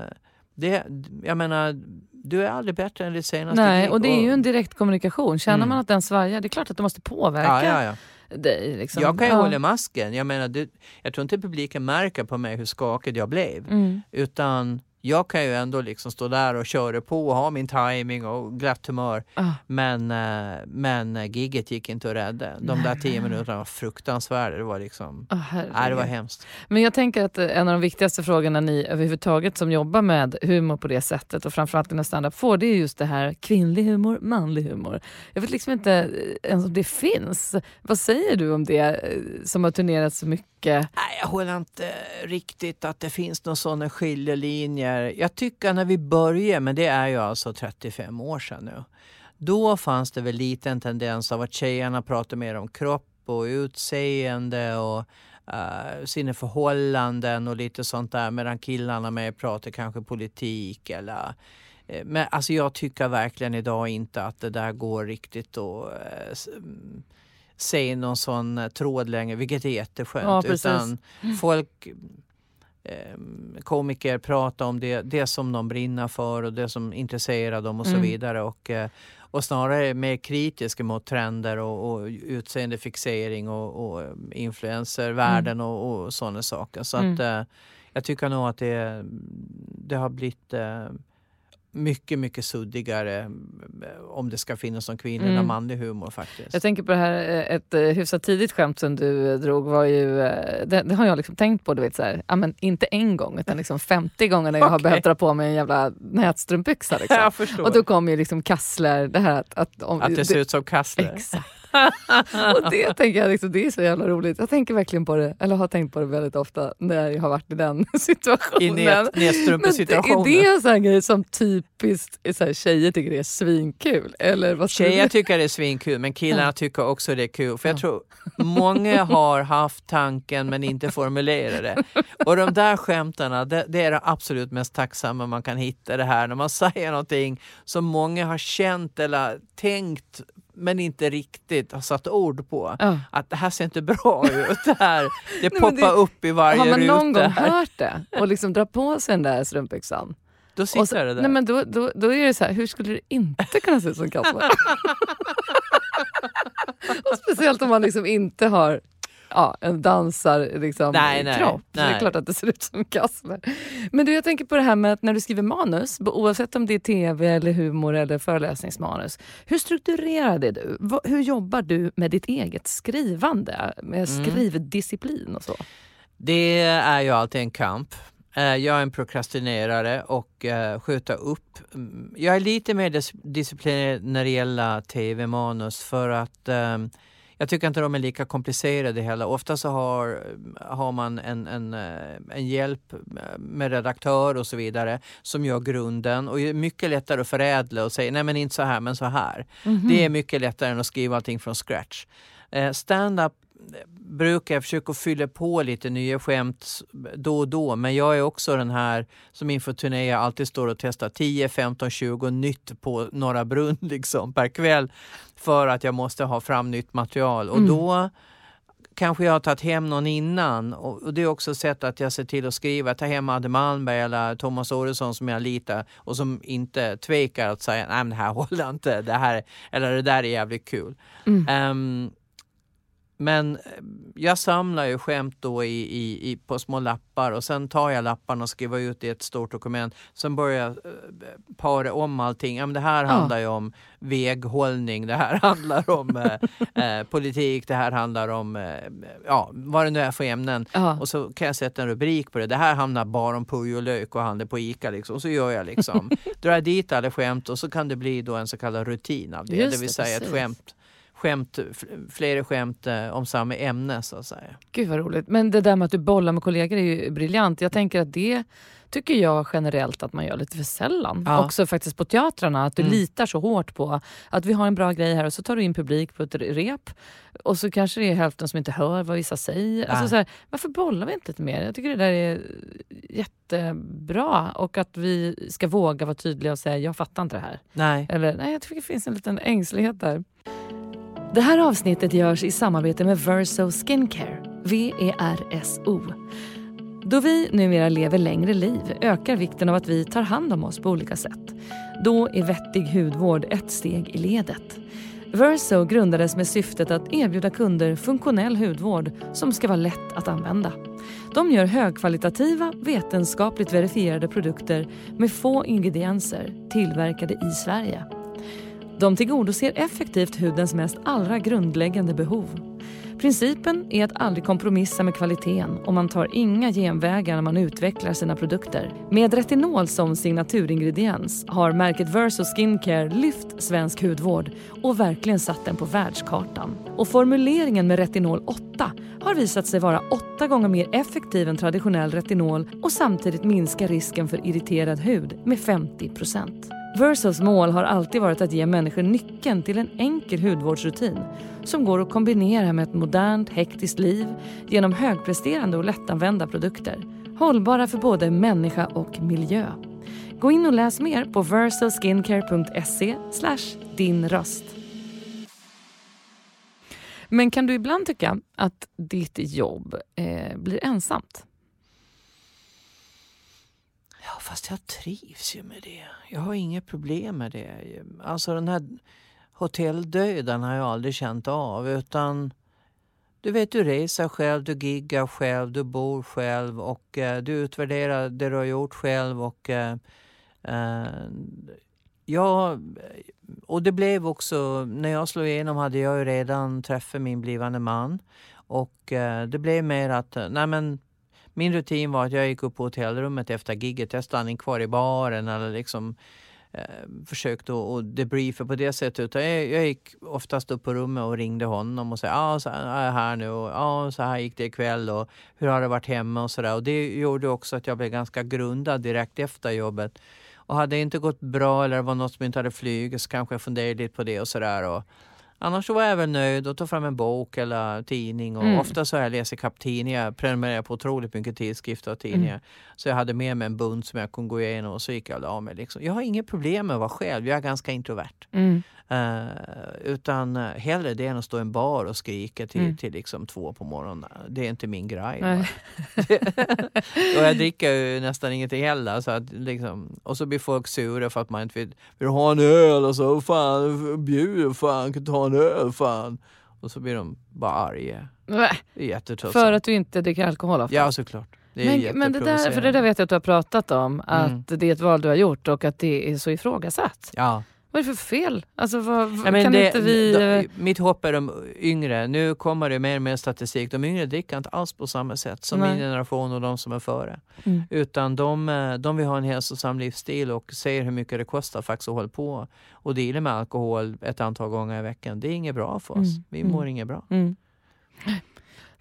S2: det, jag menar, du är aldrig bättre än ditt senaste
S3: Nej, och det är ju en direkt kommunikation. Känner
S2: Mm.
S3: man att den svajar, det är klart att det måste påverka
S2: ja, ja, ja.
S3: dig. Liksom.
S2: Jag kan ju
S3: ja.
S2: hålla masken. Jag menar, det, jag tror inte publiken märker på mig hur skakad jag blev.
S3: Mm.
S2: Utan jag kan ju ändå liksom stå där och köra på och ha min timing och glatt humör.
S3: Ah.
S2: Men, eh, men eh, gigget gick inte att rädda. De där tio minuterna var fruktansvärda. Det var liksom...
S3: Ah,
S2: Nej, det var hemskt.
S3: Men jag tänker att eh, en av de viktigaste frågorna ni överhuvudtaget som jobbar med humor på det sättet och framförallt inom standup får, det är just det här kvinnlig humor, manlig humor. Jag vet liksom inte ens om det finns. Vad säger du om det som har turnerat så mycket?
S2: Nej, jag håller inte riktigt att det finns några sådana skiljelinjer. Jag tycker när vi började, men det är ju alltså 35 år sedan nu. Då fanns det väl lite en tendens av att tjejerna pratade mer om kropp och utseende och uh, sina förhållanden och lite sånt där medan killarna mer pratar kanske politik eller eh, men alltså jag tycker verkligen idag inte att det där går riktigt att eh, mm, s- mm, se någon sån eh, tråd längre, vilket är jätteskönt.
S3: Ja.
S2: Utan folk, eh, komiker pratar om det, det som de brinner för och det som intresserar dem och så
S3: Mm.
S2: vidare. Och, eh, och snarare mer kritiska mot trender och, och utseendefixering och, och influencervärlden och, och sådana saker. Så
S3: Mm.
S2: att eh, jag tycker nog att det, det har blivit eh, mycket, mycket suddigare eh, om det ska finnas någon kvinnlig
S3: Mm.
S2: manlig humor faktiskt.
S3: Jag tänker på det här, eh, ett eh, hyfsat tidigt skämt som du drog var ju, det, det har jag liksom tänkt på, du vet så här, ja, men inte en gång utan liksom 50 gånger när jag har
S2: Okej.
S3: behövt dra på mig en jävla nätstrumpbyxa. Liksom. Och då kom ju liksom Kassler, det här att... att, om,
S2: att det ser ut som Kassler.
S3: Exakt. och det tänker jag liksom, det är så jävla roligt. Jag tänker verkligen på det, eller har tänkt på det väldigt ofta när jag har varit i den
S2: I
S3: situationen. det,
S2: nätstrumpesituationen.
S3: är det en sån grej som typiskt så här, tjejer tycker det är svinkul? Eller vad
S2: Tjejer tycker det är svinkul men killarna
S3: Ja.
S2: tycker också det är kul. För jag
S3: Ja.
S2: tror många har haft tanken men inte formulerat det. Och de där skämtarna, det, det är det absolut mest tacksamma man kan hitta det här när man säger någonting som många har känt eller tänkt men inte riktigt har satt ord på.
S3: Ja.
S2: Att det här ser inte bra ut. Det, här, det
S3: Nej,
S2: poppar
S3: det-
S2: upp i varje
S3: Har man
S2: ruta.
S3: någon gång hört det och liksom dra på sig den där strumpbyxan?
S2: Då sitter
S3: så,
S2: det där.
S3: nej men då, då, då är det så här, hur skulle det inte kunna se ut som och speciellt om man liksom inte har ja, en dansar liksom,
S2: Nej, nej,
S3: kropp. Så det är
S2: nej.
S3: klart att det ser ut som Kassler. Men du, jag tänker på det här med att när du skriver manus, oavsett om det är tv, eller humor eller föreläsningsmanus. Hur strukturerad är du? Hur jobbar du med ditt eget skrivande? Med
S2: Mm.
S3: skrivdisciplin och så?
S2: Det är ju alltid en kamp. Eh, Jag är en prokrastinerare och eh, skjuta upp. Mm, Jag är lite mer dis- disciplinerad när det gäller tv-manus för att eh, jag tycker inte de är lika komplicerade heller. Ofta så har, har man en, en, eh, en hjälp med redaktör och så vidare som gör grunden och är mycket lättare att förädla och säga nej men inte så här men så här. Det är mycket lättare än att skriva allting från scratch. Eh, Stand-up brukar jag försöka fylla på lite nya skämt då och då men jag är också den här som inför turnéer alltid står och testar 10, 15, 20 nytt på Norra Brunn liksom, per kväll för att jag måste ha fram nytt material och
S3: Mm.
S2: då kanske jag har tagit hem någon innan och, det är också sätt att jag ser till att skriva, ta hem Adde Malmberg eller Thomas Oredsson som jag litar och som inte tvekar att säga nej men det här håller inte, det här, eller det där är jävligt kul.
S3: Mm.
S2: Ehm, men eh, jag samlar ju skämt då i, i, i, på små lappar och sen tar jag lapparna och skriver ut i ett stort dokument. Sen börjar jag eh, para om allting. Ja, men det här
S3: Ja.
S2: handlar ju om väghållning, det här handlar om eh, eh, politik, det här handlar om eh, ja, vad det nu är för ämnen.
S3: Ja.
S2: Och så kan jag sätta en rubrik på det. Det här handlar bara om purjolök och handlar på ICA. Liksom. Och så gör jag liksom. Drar dit alla skämt och så kan det bli då en så kallad rutin av det.
S3: Just
S2: det vill säga ett
S3: precis.
S2: skämt, skämt, flera skämt eh, om samma ämne så att säga.
S3: Gud vad roligt. Men det där med att du bollar med kollegor är ju briljant. Jag tänker att det tycker jag generellt att man gör lite för sällan.
S2: Ja.
S3: Också faktiskt på teatrarna, att du
S2: Mm.
S3: litar så hårt på att vi har en bra grej här och så tar du in publik på ett rep och så kanske det är hälften som inte hör vad vissa säger. Alltså så här, varför bollar vi inte lite mer? Jag tycker det där är jättebra och att vi ska våga vara tydliga och säga jag fattar inte det här.
S2: Nej.
S3: Eller nej, jag tycker det finns en liten ängslighet där. Det här avsnittet görs i samarbete med Verso Skincare, V-E-R-S-O. Då vi numera lever längre liv ökar vikten av att vi tar hand om oss på olika sätt. Då är vettig hudvård ett steg i ledet. Verso grundades med syftet att erbjuda kunder funktionell hudvård som ska vara lätt att använda. De gör högkvalitativa, vetenskapligt verifierade produkter med få ingredienser tillverkade i Sverige. De tillgodoser effektivt hudens mest allra grundläggande behov. Principen är att aldrig kompromissa med kvaliteten och man tar inga genvägar när man utvecklar sina produkter. Med retinol som signaturingrediens har märket Verso Skincare lyft svensk hudvård och verkligen satt den på världskartan. Och formuleringen med retinol 8 har visat sig vara åtta gånger mer effektiv än traditionell retinol och samtidigt minska risken för irriterad hud med 50 Versos mål har alltid varit att ge människor nyckeln till en enkel hudvårdsrutin som går att kombinera med ett modernt, hektiskt liv genom högpresterande och lättanvända produkter. Hållbara för både människa och miljö. Gå in och läs mer på versoskincare.se din röst. Men kan du ibland tycka att ditt jobb eh, blir ensamt?
S2: Ja, fast jag trivs ju med det. Jag har inget problem med det. Alltså den här hotelldöden har jag aldrig känt av utan du vet, du reser själv, du giggar själv, du bor själv och eh, du utvärderar det du har gjort själv och eh, eh, ja, och det blev också, när jag slog igenom hade jag ju redan träffat min blivande man och eh, det blev mer att, nej men min rutin var att jag gick upp på hotellrummet efter gigget. Jag stannade inte kvar i baren eller liksom eh, försökte att debriefa på det sättet. Jag, jag gick oftast upp på rummet och ringde honom och sa ja, så är jag här nu och ja, så här gick det ikväll och hur har det varit hemma och sådär. Och det gjorde också att jag blev ganska grundad direkt efter jobbet. Och hade det inte gått bra eller var något som inte hade flugit så kanske jag funderade lite på det och sådär. Annars så var jag väl nöjd och tog fram en bok eller tidning. Och
S3: Mm.
S2: Ofta så har jag läst ikapp tidningar. Jag prenumererar på otroligt mycket tidskrifter och tidningar. Så jag hade med mig en bunt som jag kunde gå igenom och så gick jag och la mig. Liksom. Jag har inget problem med att vara själv. Jag är ganska introvert.
S3: Mm.
S2: Eh, utan eh, hellre det än att stå i en bar och skrika till,
S3: Mm.
S2: till liksom två på morgonen. Det är inte min grej. Och jag dricker ju nästan ingenting heller. Så att liksom, och så blir folk sura för att man inte vill, vill ha en öl och så fan bjud fan kan ta en öl fan. Och så blir de bara arga.
S3: För att du inte dricker alkohol ofta?
S2: Ja såklart. Det
S3: men, men det där, för det där vet jag att du har pratat om, att
S2: Mm.
S3: det är ett val du har gjort och att det är så ifrågasatt.
S2: Ja.
S3: Vad är det för fel? Alltså, vad,
S2: Ja,
S3: kan
S2: det,
S3: inte vi... eh,
S2: de, mitt hopp är de yngre. Nu kommer det mer och mer statistik. De yngre dricker inte alls på samma sätt som
S3: Nej.
S2: min generation och de som är före.
S3: Mm.
S2: Utan de, eh, de vill ha en hälsosam livsstil och ser hur mycket det kostar faktiskt att hålla på och deala med alkohol ett antal gånger i veckan. Det är inget bra för oss.
S3: Mm.
S2: Vi mår
S3: Mm.
S2: inget bra.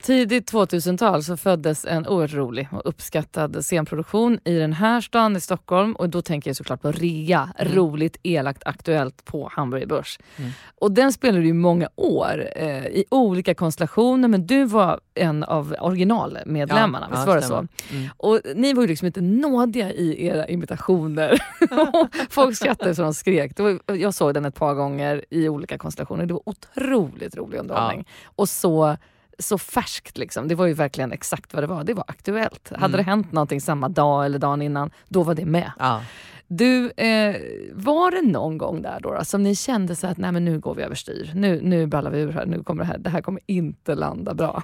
S3: Tidigt 2000-tal så föddes en oerhört rolig och uppskattad scenproduktion i den här stan i Stockholm. Och då tänker jag såklart på Rea,
S2: Mm.
S3: roligt, elakt, aktuellt på Hamburger Börs.
S2: Mm.
S3: Och den spelade du många år eh, i olika konstellationer men du var en av originalmedlemmarna,
S2: Ja,
S3: visst
S2: ja,
S3: var det
S2: stämmer.
S3: så?
S2: Mm.
S3: Och ni var ju liksom inte nådiga i era imitationer. Folk skrattade så de skrek. Det var, jag såg den ett par gånger i olika konstellationer. Det var otroligt rolig underhållning. Och så, så färskt. Liksom. Det var ju verkligen exakt vad det var. Det var aktuellt. Hade
S2: Mm.
S3: det hänt någonting samma dag eller dagen innan, då var det med.
S2: Ja.
S3: Du, eh, var det någon gång där då, då som ni kände så att Nej, men nu går vi överstyr? Nu, nu ballar vi ur här. Nu kommer det, här. det här kommer inte landa bra.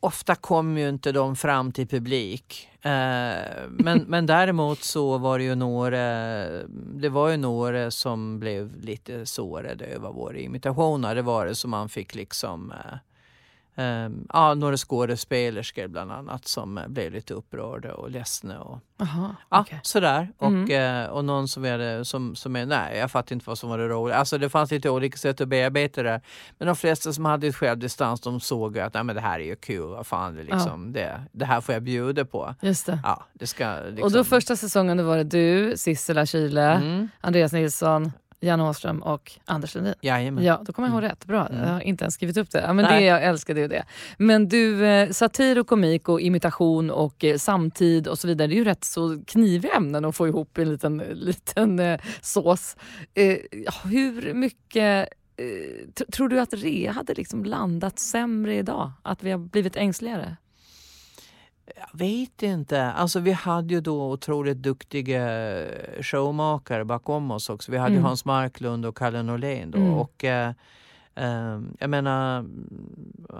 S2: Ofta kom ju inte de fram till publik. Eh, men, men däremot så var det ju några, det var ju några som blev lite sårade över våra imitationer. Det var det som man fick liksom eh, eh, ja, några skådespelerskor bland annat som eh, blev lite upprörda och ledsna. Och,
S3: Aha,
S2: ja, sådär.
S3: Mm.
S2: Och, eh, och någon som, är, som, som är, nej jag fattar inte vad som var det roliga. Alltså det fanns lite olika sätt att bearbeta det. Men de flesta som hade ett självdistans de såg att nej, men det här är ju kul, vad fan det, liksom, det, det här får jag bjuda på.
S3: Just det.
S2: Ja, det ska liksom...
S3: Och då första säsongen då var det du, Sissela Kyle,
S2: Mm,
S3: Andreas Nilsson, Jan Åström och Anders Lundin.
S2: jajamän.
S3: Ja, då kommer jag ihåg rätt. Bra.
S2: Mm.
S3: Jag har inte ens skrivit upp det. Ja, men det
S2: Nej.
S3: jag älskade ju det. Men du, eh, satir och komik och imitation och eh, samtid och så vidare. Det är ju rätt så kniviga ämnen att få ihop i en liten, liten eh, sås. Eh, hur mycket eh, tr- tror du att Rea hade liksom landat sämre idag? Att vi har blivit ängsligare?
S2: Jag vet inte. Alltså vi hade ju då otroligt duktiga showmakare bakom oss också. Vi hade
S3: Mm.
S2: Hans Marklund och Kalle Norlén då.
S3: Mm.
S2: Och, eh, jag menar,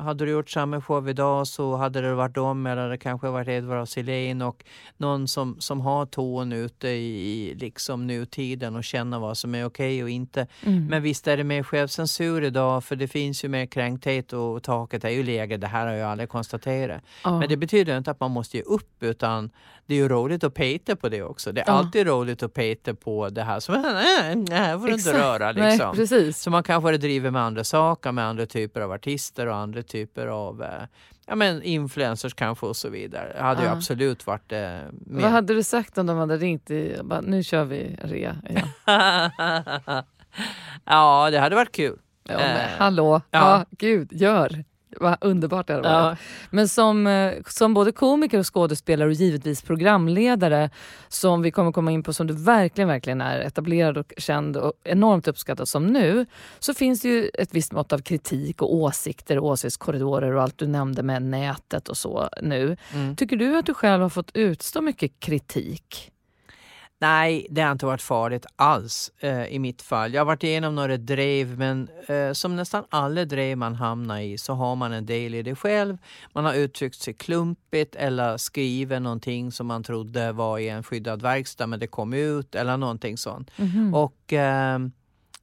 S2: hade du gjort samma show idag så hade det varit dem eller det kanske varit Edvard af Sillén och någon som, som har tån ute i, liksom nutiden och känner vad som är okej och inte.
S3: Mm.
S2: Men visst är det mer självcensur idag för det finns ju mer kränkthet och taket är ju lägre. Det här har jag aldrig konstaterat.
S3: Ja.
S2: Men det betyder inte att man måste ge upp utan det är ju roligt att peta på det också. Det är
S3: Ja.
S2: alltid roligt att peta på det här som nej, det här får du inte röra.
S3: Nej,
S2: Liksom.
S3: precis.
S2: Så man kanske driver med andra saker, med andra typer av artister och andra typer av eh, ja, men influencers kanske och så vidare. Det hade ju
S3: Ja.
S2: absolut varit eh, med.
S3: Vad hade du sagt om de hade ringt i, bara, nu kör vi Rea igen?
S2: ja, det hade varit kul.
S3: Ja, men,
S2: Eh,
S3: hallå, ja.
S2: ja.
S3: gud, gör. Vad underbart det hade varit.
S2: Ja.
S3: Men som, eh, som både komiker och skådespelare och givetvis programledare som vi kommer komma in på som du verkligen, verkligen är etablerad och känd och enormt uppskattad som nu så finns det ju ett visst mått av kritik och åsikter och åsiktskorridorer och allt du nämnde med nätet och så nu.
S2: Mm.
S3: Tycker du att du själv har fått utstå mycket kritik?
S2: Nej, det har inte varit farligt alls eh, i mitt fall. Jag har varit igenom några drev men eh, som nästan alla drev man hamnar i så har man en del i det själv. Man har uttryckt sig klumpigt eller skrivit någonting som man trodde var i en skyddad verkstad men det kom ut eller någonting sånt.
S3: Mhm.
S2: Och, eh,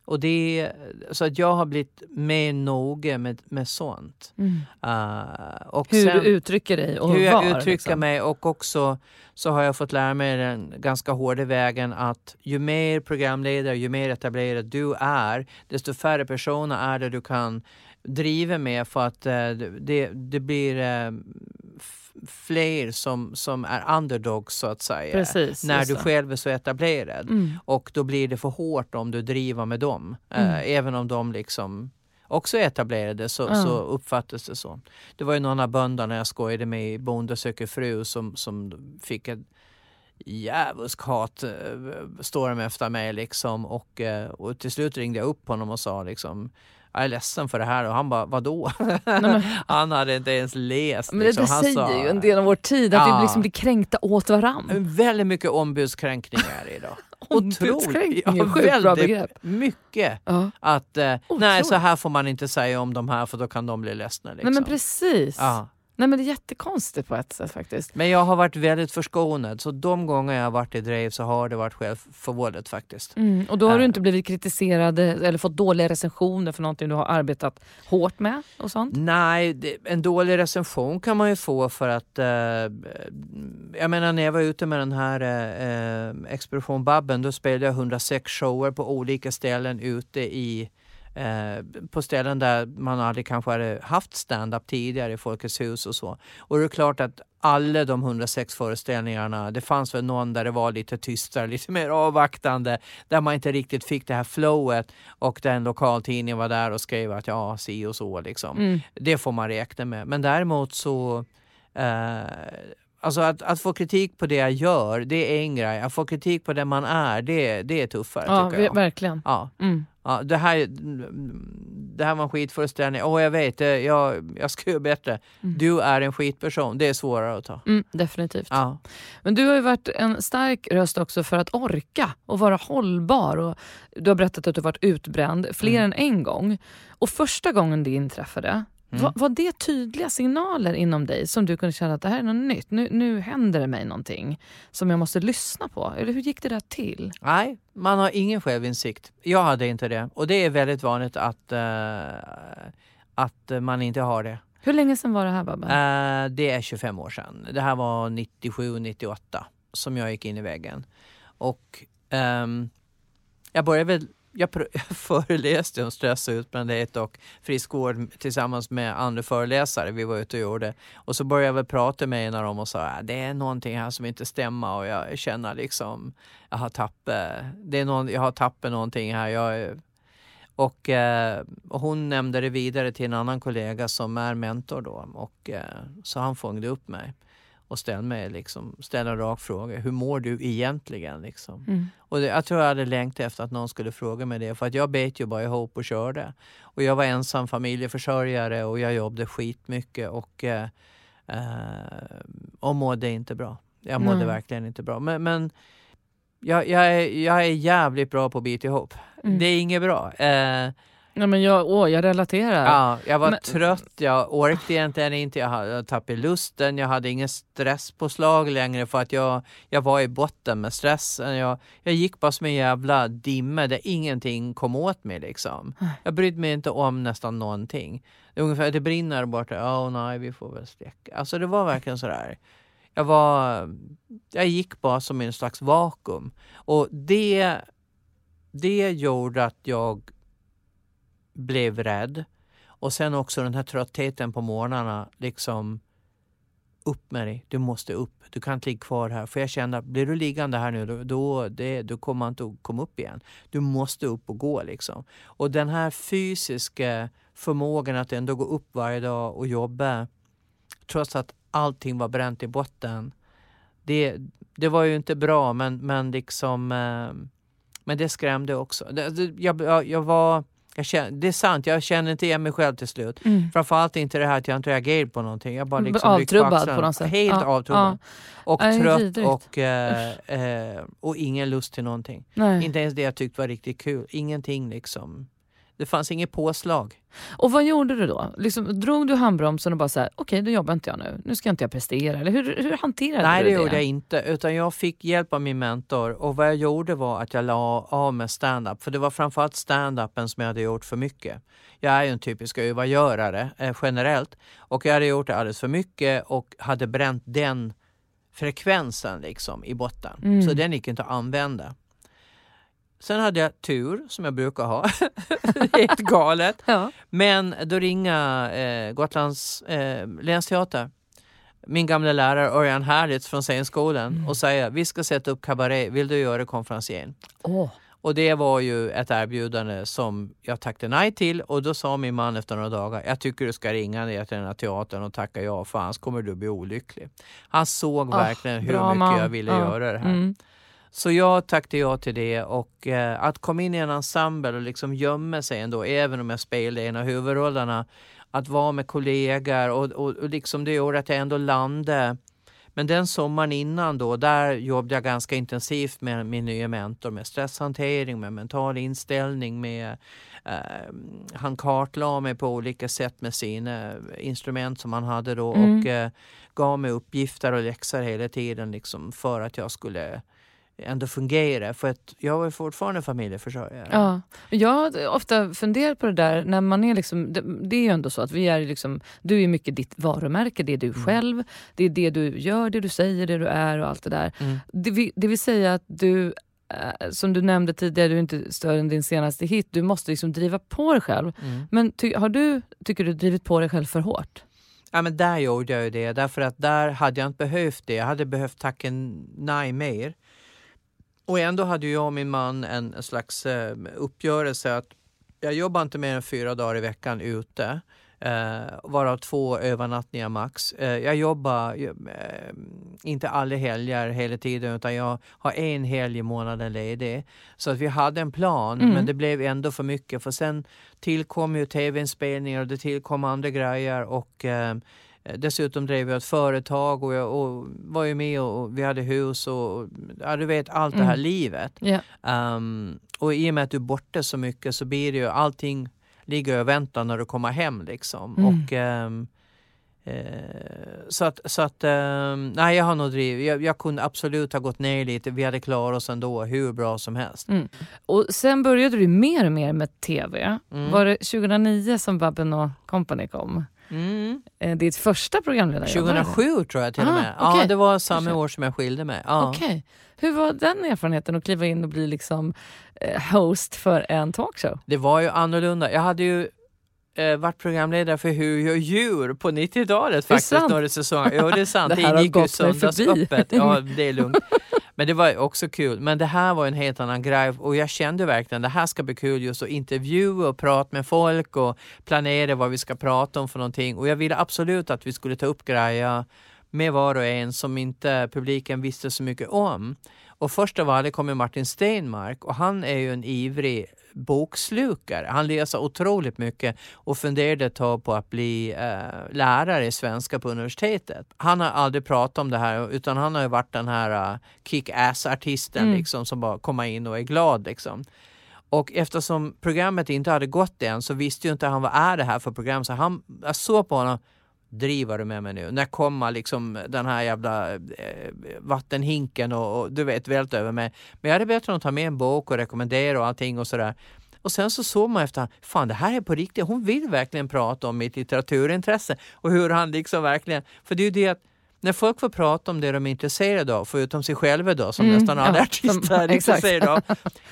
S2: och det, så att jag har blivit mer noga med, med sånt.
S3: Mm.
S2: Eh, och
S3: Hur
S2: sen-
S3: du uttrycker dig och
S2: hur jag
S3: var,
S2: uttrycker
S3: liksom.
S2: mig och också så har jag fått lära mig den ganska hårda vägen att ju mer programledare, ju mer etablerad du är, desto färre personer är det du kan driva med för att eh, det, det blir f- fler som, som är underdogs så att säga.
S3: Precis,
S2: när du själv är så etablerad.
S3: Mm.
S2: Och då blir det för hårt om du driver med dem.
S3: Mm.
S2: Eh, även om de liksom också är etablerade så,
S3: Ja.
S2: så uppfattas det så. Det var ju någon av bönderna jag skojade med i Bonde söker fru som, som fick ett djävulsk hat eh, står de efter mig liksom och, eh, och till slut ringde jag upp honom och sa liksom jag är ledsen för det här och han bara vadå? han hade inte ens läst.
S3: Men det,
S2: liksom. Han
S3: säger
S2: sa-
S3: ju en del av vår tid, att
S2: Ja.
S3: vi liksom blir kränkta åt varann.
S2: Väldigt mycket ombudskränkningar idag.
S3: Är
S2: Ja,
S3: sjukt bra
S2: väldigt
S3: begrepp.
S2: Mycket.
S3: Ja.
S2: Att eh, nej
S3: Otroligt.
S2: så här får man inte säga om de här för då kan de bli ledsna. Liksom.
S3: Nej men precis.
S2: Ja.
S3: Nej men det är jättekonstigt på ett sätt faktiskt.
S2: Men jag har varit väldigt förskonad så de gånger jag har varit i drev så har det varit självförvållat faktiskt.
S3: Mm. Och då har du
S2: Ja.
S3: inte blivit kritiserad eller fått dåliga recensioner för någonting du har arbetat hårt med och sånt?
S2: Nej, det, en dålig recension kan man ju få för att eh, jag menar när jag var ute med den här eh, eh, Expedition Babben då spelade jag 106 shower på olika ställen ute i eh, på ställen där man aldrig kanske hade haft stand-up tidigare i Folkets hus och så. Och det är klart att alla de 106 föreställningarna, det fanns väl någon där det var lite tystare, lite mer avvaktande, där man inte riktigt fick det här flowet och den lokaltidningen var där och skrev att ja, si och så liksom.
S3: Mm.
S2: Det får man räkna med. Men däremot så eh, Alltså att, att få kritik på det jag gör, det är en grej. Att få kritik på det man är, det, det är tuffare
S3: Ja,
S2: tycker jag.
S3: ver- verkligen.
S2: Ja.
S3: Mm.
S2: Ja, det, här, det här var en skitföreställning. Åh, jag vet det. Jag, jag ska göra bättre.
S3: Mm.
S2: Du är en skitperson. Det är svårare att ta.
S3: Mm, definitivt.
S2: Ja.
S3: Men du har ju varit en stark röst också för att orka och vara hållbar. Och du har berättat att du varit utbränd fler
S2: Mm.
S3: än en gång. Och första gången det inträffade,
S2: Mm.
S3: var, var det tydliga signaler inom dig som du kunde känna att det här är något nytt? Nu, nu händer det mig någonting som jag måste lyssna på. Eller hur gick det där till?
S2: Nej, man har ingen självinsikt. Jag hade inte det. Och det är väldigt vanligt att, eh, att man inte har det.
S3: Hur länge sedan var det här Babben?
S2: Eh, det är 25 år sedan. Det här var 97, 98 som jag gick in i väggen. Och ehm, jag började väl jag, jag föreläste om stress och utbrändhet och friskvård tillsammans med andra föreläsare. Vi var ute och gjorde. Och så började jag väl prata med en av dem och sa att det är någonting här som inte stämmer och jag känner liksom jag har tappat, det är någon, jag har tappat någonting här. Jag, och, eh, och hon nämnde det vidare till en annan kollega som är mentor då. Och, eh, så han fångade upp mig och ställde mig liksom, ställde en rak fråga. Hur mår du egentligen? Liksom?
S3: Mm.
S2: Och det, jag tror jag hade längtat efter att någon skulle fråga mig det. För att jag bet ju bara ihop och körde. Och jag var ensam familjeförsörjare och jag jobbade skitmycket och, eh, eh, och mådde inte bra. Jag mådde
S3: Nej.
S2: verkligen inte bra. Men, men jag, jag, är, jag är jävligt bra på att bita ihop.
S3: Mm.
S2: Det är inget bra. Eh,
S3: Ja, men jag, åh, jag relaterar.
S2: Ja, jag var
S3: Men-
S2: trött, jag orkade egentligen inte, jag hade jag tappade lusten, jag hade ingen stresspåslag längre för att jag, jag var i botten med stressen. Jag, jag gick bara som en jävla dimma där ingenting kom åt mig liksom. Jag brydde mig inte om nästan någonting. Det är ungefär, det brinner borta, åh nej vi får väl släcka. Alltså det var verkligen sådär. Jag var, jag gick bara som i en slags vakuum. Och det, det gjorde att jag blev rädd. Och sen också den här tröttheten på morgnarna. Liksom upp med dig, du måste upp. Du kan inte ligga kvar här. För jag kände att blir du liggande här nu då, då, det, då kommer man inte att komma upp igen. Du måste upp och gå liksom. Och den här fysiska förmågan att ändå gå upp varje dag och jobba trots att allting var bränt i botten. Det, det var ju inte bra men, men liksom eh, men det skrämde också. Det, det, jag, jag, jag var, jag kände, det är sant, jag känner inte igen mig själv till slut.
S3: Mm.
S2: Framförallt inte det här att jag inte reagerade på någonting. Jag bara
S3: Mm,
S2: liksom på
S3: avtrubbad
S2: axlarna.
S3: på något sätt.
S2: Helt
S3: Ja,
S2: avtrubbad. Och
S3: Nej,
S2: trött och, eh, eh, och ingen lust till någonting.
S3: Nej.
S2: Inte ens det jag tyckte var riktigt kul. Ingenting liksom. Det fanns inget påslag.
S3: Och vad gjorde du då? Liksom, drog du handbromsen och bara så här, okej då jobbar inte jag nu. Nu ska inte jag prestera. Eller hur, hur hanterade
S2: Nej,
S3: du
S2: det
S3: det?
S2: gjorde jag inte. Utan jag fick hjälp av min mentor. Och vad jag gjorde var att jag la av med stand-up. För det var framförallt stand-upen som jag hade gjort för mycket. Jag är ju en typisk övergörare eh, generellt. Och jag hade gjort det alldeles för mycket och hade bränt den frekvensen liksom i botten.
S3: Mm.
S2: Så den gick inte att använda. Sen hade jag tur, som jag brukar ha. helt galet.
S3: Ja.
S2: Men då ringa eh, Gotlands eh, länsteater, min gamla lärare Örjan Herlitz från scenskolan
S3: Mm.
S2: och säga vi ska sätta upp kabaré, vill du göra konferencier?
S3: Åh.
S2: Och det var ju ett erbjudande som jag tackade nej till och då sa min man efter några dagar, jag tycker du ska ringa ner till den här teatern och tacka ja för annars kommer du bli olycklig. Han såg
S3: Ah,
S2: verkligen hur mycket
S3: man.
S2: jag ville
S3: Ja.
S2: göra det här.
S3: Mm.
S2: Så jag tackade ja till det och eh, att komma in i en ensemble och liksom gömma sig ändå, även om jag spelade en av huvudrollerna, att vara med kollegor och, och, och liksom det året jag ändå landade. Men den sommaren innan då, där jobbade jag ganska intensivt med min nya mentor med stresshantering, med mental inställning, med eh, han kartlade mig på olika sätt med sina instrument som han hade då
S3: Mm.
S2: och eh, gav mig uppgifter och läxor hela tiden liksom för att jag skulle ändå fungera. För att jag var fortfarande familjeförsörjare.
S3: Ja. Jag har ofta funderat på det där, när man är liksom, det, det är ju ändå så att vi är liksom, du är mycket ditt varumärke, det är du
S2: Mm.
S3: själv, det är det du gör, det du säger, det du är och allt det där.
S2: Mm.
S3: Det, det vill säga att du, eh, som du nämnde tidigare, du är inte större än din senaste hit, du måste liksom driva på dig själv.
S2: Mm.
S3: Men ty, har du, tycker du, drivit på dig själv för hårt?
S2: Ja, men där gjorde jag ju det, därför att där hade jag inte behövt det. Jag hade behövt tacka nej mer. Och ändå hade jag och min man en, en slags eh, uppgörelse att jag jobbar inte mer än fyra dagar i veckan ute. Eh, varav två övernattningar max. Eh, jag jobbar eh, inte alla helger hela tiden utan jag har en helg i månaden ledig. Så att vi hade en plan
S3: Mm.
S2: men det blev ändå för mycket för sen tillkom ju tv-inspelningar och det tillkom andra grejer och eh, Dessutom drev jag ett företag och jag och var ju med och, och vi hade hus och ja, du vet allt det här
S3: Mm.
S2: livet.
S3: Ja.
S2: Um, och i och med att du är borta så mycket så blir det ju allting ligger och väntar när du kommer hem liksom.
S3: Mm.
S2: Och, eh, så att, så att ehm, nej jag har nog drivit, jag, jag kunde absolut ha gått ner lite, vi hade klarat oss ändå hur bra som helst.
S3: Och sen började du mer och mer med TV.
S2: Mm.
S3: Var det 2009 som Babben och Company kom?
S2: Mm.
S3: Eh, Ditt första programledarjobb? var det?
S2: 2007 tror jag till och
S3: Ah,
S2: med. Ja
S3: okej.
S2: det var samma år som jag skilde mig. Ja.
S3: Okej. Hur var den erfarenheten att kliva in och bli liksom eh, host för en talkshow?
S2: Det var ju annorlunda. Jag hade ju eh, varit programledare för Hur gör djur på 90-talet faktiskt några säsonger. Jo det är sant,
S3: Det
S2: det,
S3: här har
S2: ingick ju söndagsöppet. Ja det är lugnt. Men det var också kul. Men det här var en helt annan grej och jag kände verkligen det här ska bli kul just att intervjua och prata med folk och planera vad vi ska prata om för någonting. Och jag ville absolut att vi skulle ta upp grejer med var och en som inte publiken visste så mycket om. Och först av allt kommer Martin Stenmark och han är ju en ivrig bokslukare. Han läser otroligt mycket och funderade ett tag på att bli eh, lärare i svenska på universitetet. Han har aldrig pratat om det här utan han har ju varit den här uh, kick-ass-artisten
S3: Mm.
S2: liksom, som bara kommer in och är glad. Liksom. Och eftersom programmet inte hade gått än så visste ju inte han vad är det här för program. Så han, jag såg på honom, driver du med mig nu? När kommer liksom den här jävla eh, vattenhinken och, och du vet välta över mig. Men jag hade bett honom ta med en bok och rekommendera och allting och sådär. Och sen så såg man efter, fan det här är på riktigt, hon vill verkligen prata om mitt litteraturintresse och hur han liksom verkligen, för det är ju det att när folk får prata om det de är intresserade av, förutom sig själva då, som
S3: Mm,
S2: nästan alla
S3: ja,
S2: artister
S3: som-
S2: är intresserade av,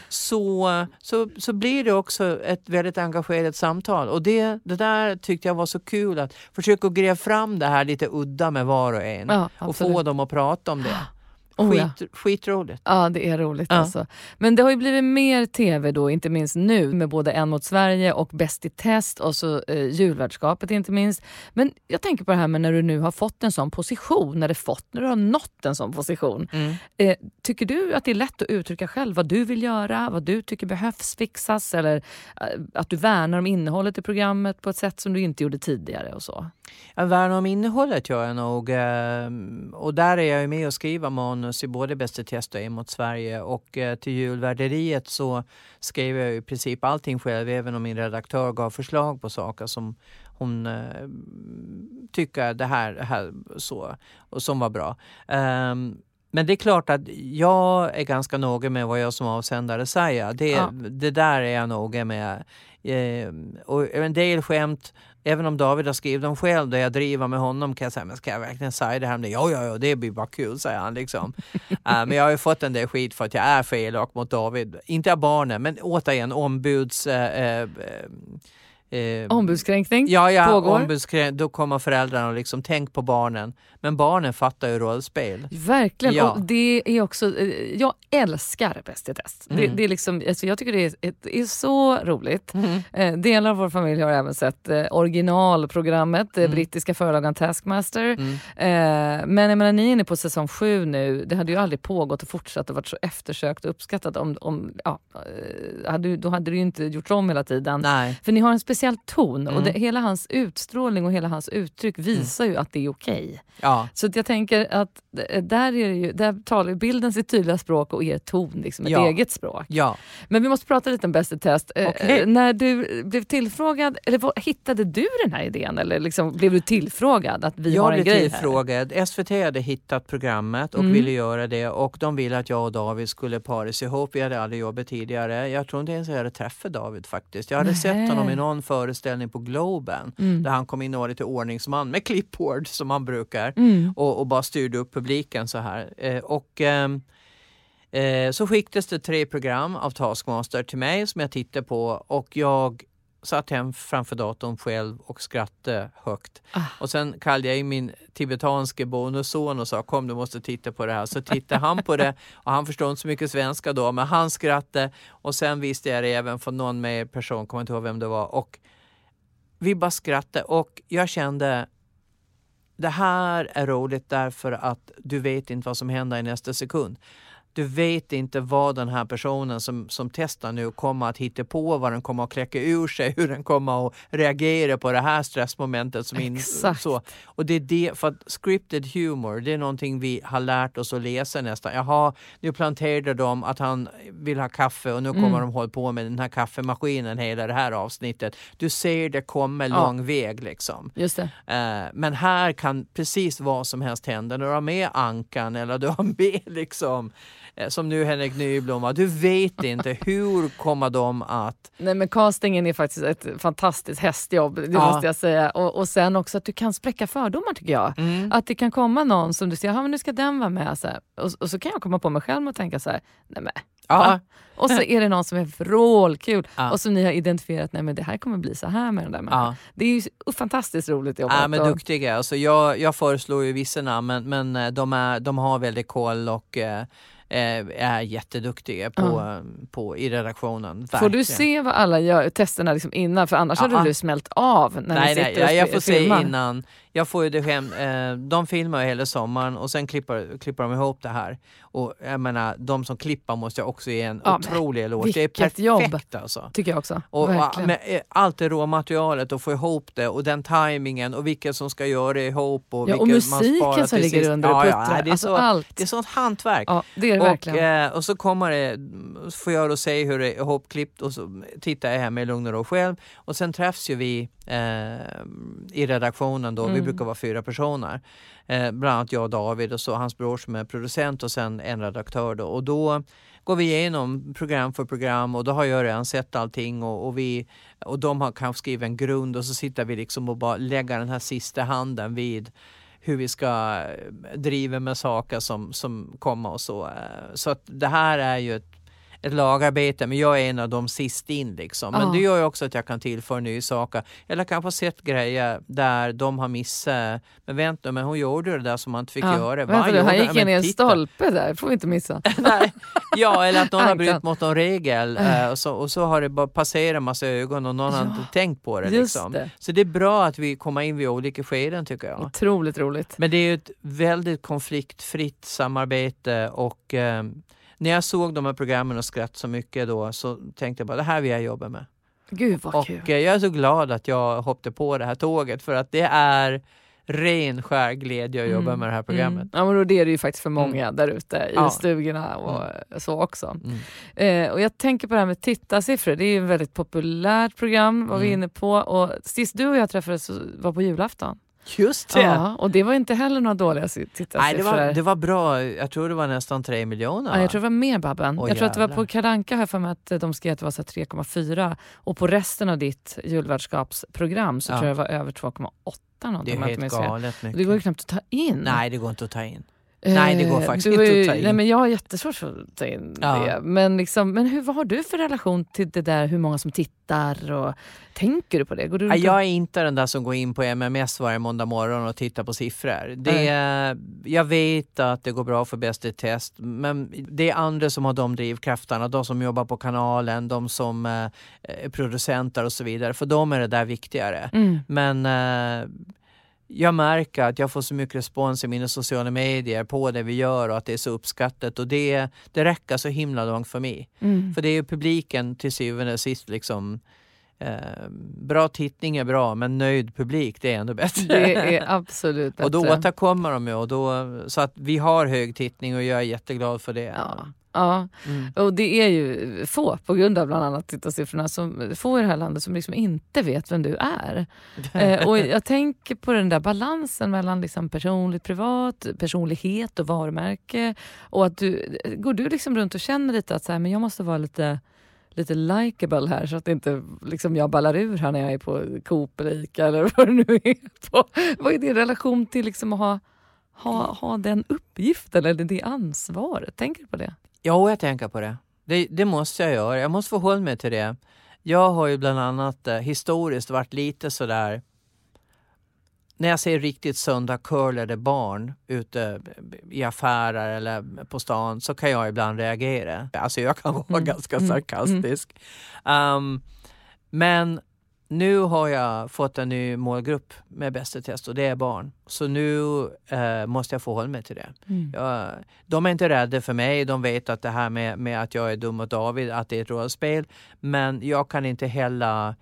S2: så, så, så blir det också ett väldigt engagerat samtal. Och det, det där tyckte jag var så kul, att försöka gräva fram det här lite udda med var och en
S3: Ja,
S2: och få dem att prata om det.
S3: Oh, ja.
S2: Skit, Skitroligt.
S3: Ja, det är roligt
S2: Ja.
S3: alltså. Men det har ju blivit mer tv då, inte minst nu med både En mot Sverige och Bäst i test och så eh, julvärdskapet inte minst. Men jag tänker på det här med när du nu har fått en sån position, när, det fått, när du har nått en sån position.
S2: Mm.
S3: Eh, tycker du att det är lätt att uttrycka själv vad du vill göra, vad du tycker behövs fixas eller eh, att du värnar om innehållet i programmet på ett sätt som du inte gjorde tidigare och så?
S2: Jag värnar om innehållet gör jag nog. ehm, Och där är jag ju med och skriver manus i både Bäst i test och En mot Sverige. Och eh, till julvärderiet så skrev jag i princip allting själv även om min redaktör gav förslag på saker som hon eh, tycker det här, det här så, och som var bra. Ehm, men det är klart att jag är ganska noga med vad jag som avsändare säger. Det,
S3: Ja.
S2: det där är jag noga med. Ehm, och en del skämt Även om David har skrivit dem själv, där jag driver med honom, kan jag säga, men ska jag verkligen säga det här? Men, ja, ja, ja, det blir bara kul, säger han. Liksom. Eh, men jag har ju fått en del skit för att jag är för elak mot David. Inte av barnen, men återigen ombuds... eh, eh, eh,
S3: Ombudskränkning
S2: Ja, ja
S3: pågår.
S2: ombudskränkning. Då kommer föräldrarna och liksom, tänk på barnen. Men barnen fattar ju rollspel.
S3: Verkligen.
S2: Ja.
S3: Och det är också, eh, jag älskar Bäst i test. Det,
S2: Mm.
S3: det är liksom, alltså jag tycker det är, det är så roligt. Eh, delar av vår familj har även sett eh, originalprogrammet, eh,
S2: Mm.
S3: brittiska förlagan Taskmaster.
S2: Mm.
S3: Eh, men jag menar, ni är inne på säsong sju nu. Det hade ju aldrig pågått och fortsatt och varit så eftersökt och uppskattat. Om, om, ja, eh, hade, då hade du ju inte gjort om hela tiden.
S2: Nej.
S3: För ni har en speciell ton och
S2: Mm.
S3: det, hela hans utstrålning och hela hans uttryck visar ju att det är okej.
S2: Ja.
S3: Så jag tänker att eh, där, är ju, där talar bilden sitt tydliga språk och er ton liksom ett
S2: Ja.
S3: eget språk.
S2: Ja.
S3: Men vi måste prata lite om Bäst i test. Eh,
S2: Okej.
S3: eh, när du blev tillfrågad, eller vad, hittade du den här idén eller liksom, blev du tillfrågad att vi har
S2: Jag
S3: en
S2: blev
S3: grej här?
S2: tillfrågad. SVT hade hittat programmet och
S3: Mm.
S2: ville göra det och de ville att jag och David skulle paras ihop. Vi hade aldrig jobbat tidigare. Jag tror inte ens jag hade träffat David faktiskt. Jag hade sett
S3: Nähä.
S2: honom i någon föreställning på Globen
S3: Mm.
S2: där han kom in och var lite ordningsman med clipboard som han brukar
S3: Mm.
S2: och, och bara styrde upp publiken så här. Eh, och ehm, eh, så skickades det tre program av Taskmaster till mig som jag tittade på och jag satt hem framför datorn själv och skrattade högt.
S3: Ah.
S2: Och sen kallade jag in min tibetanske bonusson och sa kom du måste titta på det här. Så tittade han på det och han förstod inte så mycket svenska då men han skrattade och sen visste jag det även från någon mer person, kommer inte ihåg vem det var. Och vi bara skrattade och jag kände det här är roligt därför att du vet inte vad som händer i nästa sekund. Du vet inte vad den här personen som, som testar nu kommer att hitta på, vad den kommer att kläcka ur sig, hur den kommer att reagera på det här stressmomentet. Som in,
S3: Exakt.
S2: så. Och det är det, för att scripted humor, det är någonting vi har lärt oss att läsa nästan. Jaha, nu planterade de att han vill ha kaffe och nu kommer
S3: Mm.
S2: de hålla på med den här kaffemaskinen hela det här avsnittet. Du ser det komma
S3: Ja.
S2: lång väg liksom.
S3: Just det.
S2: Eh, Men här kan precis vad som helst hända. När du har med Ankan eller du har med liksom, som nu Henrik Nyblom, du vet inte hur kommer de att...
S3: Nej, men castingen är faktiskt ett fantastiskt hästjobb, det
S2: Ja.
S3: måste jag säga. Och, och sen också att du kan spräcka fördomar tycker jag. Att det kan komma någon som du säger, ja men nu ska den vara med. Så. Och, och så kan jag komma på mig själv och tänka så här, nej men.
S2: Ja?
S3: Och så är det någon som är vrålkul
S2: Ja.
S3: och som ni har identifierat, nej men det här kommer bli så här med den där människan.
S2: ja.
S3: Det är ju fantastiskt roligt jobbat.
S2: Ja, men
S3: och-
S2: duktiga. Alltså jag, jag föreslår ju vissa namn men, men eh, de, är, de har väldigt koll och eh, eh, är jätteduktiga på,
S3: Ja.
S2: eh, på, i redaktionen.
S3: Får du
S2: Verkligen.
S3: se vad alla gör, testerna liksom innan? För annars
S2: Ja.
S3: hade du smält av när
S2: Nej,
S3: ni sitter
S2: nej,
S3: och
S2: nej, jag får se
S3: filmar.
S2: innan. Jag får ju det hem. Eh, de filmar ju hela sommaren och sen klipper, klipper de ihop det här. Och jag menar, de som klipper måste jag också ge en
S3: Ja,
S2: otrolig eloge. Det är perfekt
S3: jobb.
S2: alltså.
S3: Tycker jag också.
S2: Och, med eh, allt det råmaterialet och få ihop det och den tajmingen och vilka som ska göra det ihop och
S3: ja, och musiken som ligger
S2: sist.
S3: under och
S2: ja,
S3: puttrar.
S2: ja, det, är
S3: alltså
S2: så,
S3: allt.
S2: det är sånt hantverk.
S3: Ja, det är det
S2: Och,
S3: verkligen.
S2: eh, och så kommer det, så får jag då se hur det är ihopklippt och så tittar jag hemma i lugn och ro själv. Och sen träffs ju vi eh, i redaktionen då, vi
S3: Mm.
S2: brukar vara fyra personer. Eh, bland annat jag och David och så hans bror som är producent och sen en redaktör då. Och då går vi igenom program för program och då har jag redan sett allting och, och, vi, och de har kanske skrivit en grund och så sitter vi liksom och bara lägger den här sista handen vid hur vi ska eh, driva med saker som, som kommer och så. eh. Så att det här är ju ett, ett lagarbete men jag är en av de sist in liksom. Men
S3: Ja.
S2: det gör ju också att jag kan tillföra nya saker. Eller kanske sett grejer där de har missat. Men vänta, men hon gjorde det där som man inte fick
S3: Ja.
S2: göra.
S3: Vänta han
S2: gjorde
S3: gick in i en
S2: titta.
S3: stolpe där, får vi inte missa.
S2: Nej. Ja, eller att någon har brutit mot någon regel eh, och, så, och så har det bara passerat en massa ögon och någon har
S3: Ja,
S2: inte tänkt på det. Liksom.
S3: det.
S2: Så det är bra att vi kommer in vid olika skeden tycker jag.
S3: Otroligt roligt.
S2: Men det är ju ett väldigt konfliktfritt samarbete och eh, när jag såg de här programmen och skratt så mycket då så tänkte jag bara det här vill jag jobba med.
S3: Gud vad
S2: Och
S3: kul.
S2: eh, jag är så glad att jag hoppade på det här tåget för att det är ren skär glädje att jobba
S3: Mm,
S2: med det här programmet.
S3: Mm. Ja, men då det är det ju faktiskt för många där ute i
S2: Ja.
S3: stugorna och så också.
S2: Mm.
S3: Eh, och jag tänker på det här med tittarsiffror, det är ju ett väldigt populärt program var vi
S2: Mm.
S3: inne på. Och sist du och jag träffades var på julafton.
S2: Just det!
S3: Ja, och det var inte heller några dåliga si- tittarsiffror.
S2: Nej, det, var, det var bra. Jag tror det var nästan tre miljoner.
S3: Ja, jag tror det var mer Babben.
S2: Åh,
S3: jag tror att det var på Karanka här för mig att de skrev att det var så här 3,4 och på resten av ditt julvärdskapsprogram så
S2: Ja.
S3: tror jag det var över 2,8
S2: det är helt galet
S3: Och
S2: mycket.
S3: Det går ju knappt att ta in.
S2: Nej, det går inte att ta in. Nej, det går
S3: Eh,
S2: faktiskt inte
S3: ju-
S2: att ta in.
S3: Nej, men jag har jättesvårt för att ta in
S2: Ja.
S3: det. Men, liksom, men hur, vad har du för relation till det där hur många som tittar? Och, tänker du på det? Går du
S2: jag är inte den där som går in på MMS varje måndag morgon och tittar på siffror. Det, jag vet att det går bra för Bäst i test men det är andra som har de drivkrafterna. De som jobbar på kanalen, de som eh, är producenter och så vidare. För dem är det där viktigare.
S3: Mm.
S2: Men eh, jag märker att jag får så mycket respons i mina sociala medier på det vi gör och att det är så uppskattat och det, det räcker så himla långt för mig.
S3: Mm.
S2: För det är ju publiken till syvende och sist liksom eh, Bra tittning är bra men nöjd publik det är ändå bättre.
S3: Det är absolut bättre.
S2: och då återkommer de ju och då, så att vi har hög tittning och jag är jätteglad för det.
S3: Ja. Ja,
S2: Mm.
S3: och det är ju få, på grund av bland annat tittarsiffrorna, som, få i det här landet som liksom inte vet vem du är. Eh, och jag tänker på den där balansen mellan liksom personligt, privat, personlighet och varumärke. Och att du, går du liksom runt och känner lite att så här, men jag måste vara lite lite likeable här så att inte liksom jag ballar ur här när jag är på Coop eller Ica eller vad det nu är. På. Vad är din relation till liksom att ha, ha, ha den uppgiften eller det ansvaret? Tänker du på det?
S2: Jo, jag tänker på det. det. Det måste jag göra. Jag måste förhålla mig till det. Jag har ju bland annat eh, historiskt varit lite sådär när jag ser riktigt söndagcurlade barn ute i affärer eller på stan så kan jag ibland reagera. Alltså jag kan vara
S3: Mm.
S2: ganska
S3: Mm.
S2: sarkastisk. Um, men nu har jag fått en ny målgrupp med Bäst i test och det är barn. Så nu eh, måste jag förhålla mig till det. Jag, de är inte rädda för mig. De vet att det här med, med att jag är dum och David, att det är ett rollspel. Men jag kan inte heller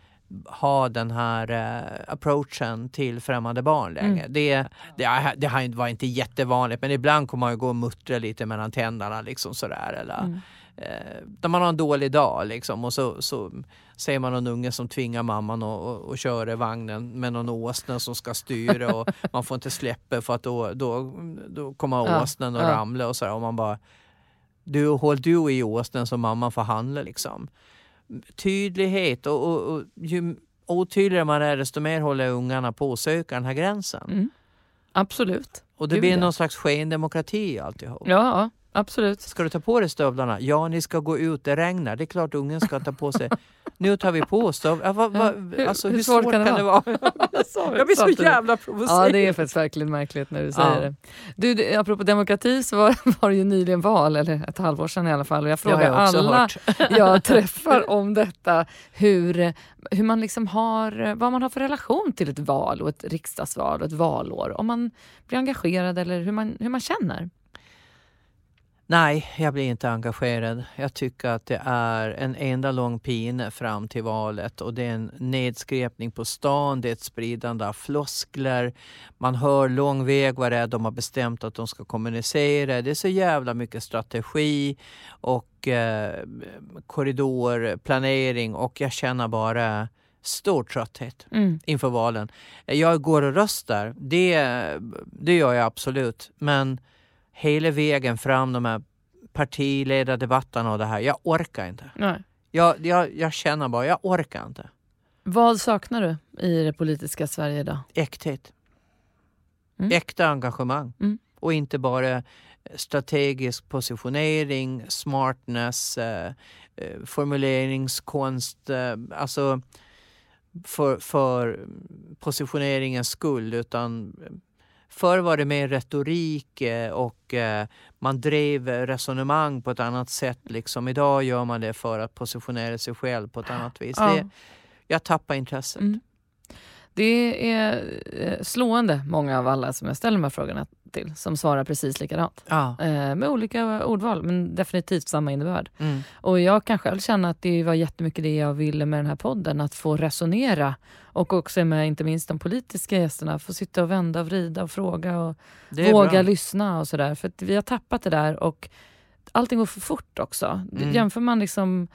S2: ha den här eh, approachen till främmande barn längre. Det, det, det här var inte jättevanligt men ibland kommer man ju gå och muttra lite mellan tänderna liksom sådär. Eller,
S3: Mm.
S2: Eh, när man har en dålig dag liksom och så, så ser man någon unge som tvingar mamman att och, och köra vagnen med någon åsna som ska styra och man får inte släppa för att då, då, då kommer
S3: Ja,
S2: åsnan och
S3: ja.
S2: ramla och sådär och man bara du, håll du i åsnan så mamman får handla liksom. Tydlighet och, och, och ju otydligare man är desto mer håller ungarna på att söka den här gränsen.
S3: Mm. Absolut.
S2: Och det
S3: Gud,
S2: blir
S3: ja.
S2: någon slags skendemokrati alltihop.
S3: Ja, absolut.
S2: Ska du ta på dig stövlarna? Ja, ni ska gå ut, det regnar. Det är klart ungen ska ta på sig. Nu tar vi på stövlarna. Ja, vad-
S3: Hur-
S2: alltså,
S3: hur
S2: hur,
S3: svårt
S2: svårt
S3: kan
S2: kan
S3: det
S2: det vara? Jag blir så jävla provocerad.
S3: Ja, det är faktiskt verkligen märkligt när du säger
S2: Ja.
S3: det. Du, du, apropå demokrati så var, var det ju nyligen val, eller ett halvår sedan i alla fall. Och jag
S2: Det
S3: frågar
S2: jag
S3: alla
S2: hört.
S3: jag träffar om detta, hur, hur man liksom har, vad man har för relation till ett val och ett riksdagsval och ett valår. Om man blir engagerad eller hur man, hur man känner.
S2: Nej, jag blir inte engagerad. Jag tycker att det är en enda lång pine fram till valet och det är en nedskräpning på stan, det är ett spridande av floskler. Man hör lång väg vad det är de har bestämt att de ska kommunicera. Det är så jävla mycket strategi och eh, korridorplanering och jag känner bara stor trötthet
S3: Mm.
S2: inför valen. Jag går och röstar, det, det gör jag absolut. Men hela vägen fram, de här partiledardebatterna och det här, jag orkar inte.
S3: Nej.
S2: Jag, jag, jag känner bara, jag orkar inte.
S3: Vad saknar du i det politiska Sverige idag?
S2: Äkthet.
S3: Mm.
S2: Äkta engagemang.
S3: Mm.
S2: Och inte bara strategisk positionering, smartness, eh, eh, formuleringskonst. Eh, alltså för, för positioneringens skull. Utan förr var det mer retorik eh, och eh, man drev resonemang på ett annat sätt. Liksom. Idag gör man det för att positionera sig själv på ett annat vis.
S3: Ja.
S2: Det, jag tappar intresset.
S3: Mm. Det är eh, slående många av alla som jag ställer de här frågorna till som svarar precis likadant.
S2: Ja.
S3: Eh, med olika ordval men definitivt samma innebörd.
S2: Mm.
S3: Och jag kan själv känna att det var jättemycket det jag ville med den här podden. Att få resonera och också med inte minst de politiska gästerna. Få sitta och vända och vrida och fråga och våga
S2: bra.
S3: lyssna och sådär. För vi har tappat det där och allting går för fort också.
S2: Mm.
S3: Jämför man liksom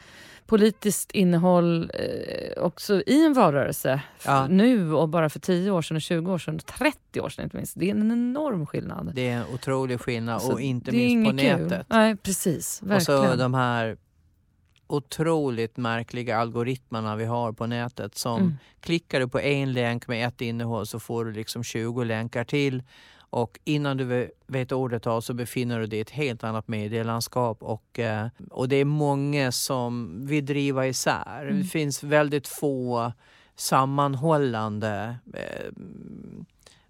S3: politiskt innehåll eh, också i en valrörelse
S2: Ja.
S3: nu och bara för 10 år sedan, och 20 år sedan, och 30 år sedan inte minst. Det är en enorm skillnad.
S2: Det är en otrolig skillnad
S3: Så
S2: och inte minst på
S3: kul.
S2: nätet.
S3: Nej, precis.
S2: Och
S3: Verkligen.
S2: så de här otroligt märkliga algoritmerna vi har på nätet som
S3: Mm.
S2: klickar du på en länk med ett innehåll så får du liksom 20 länkar till Och innan du vet ordet av så befinner du dig i ett helt annat medielandskap och, eh, och det är många som vill driva isär. Mm. Det finns väldigt få sammanhållande eh,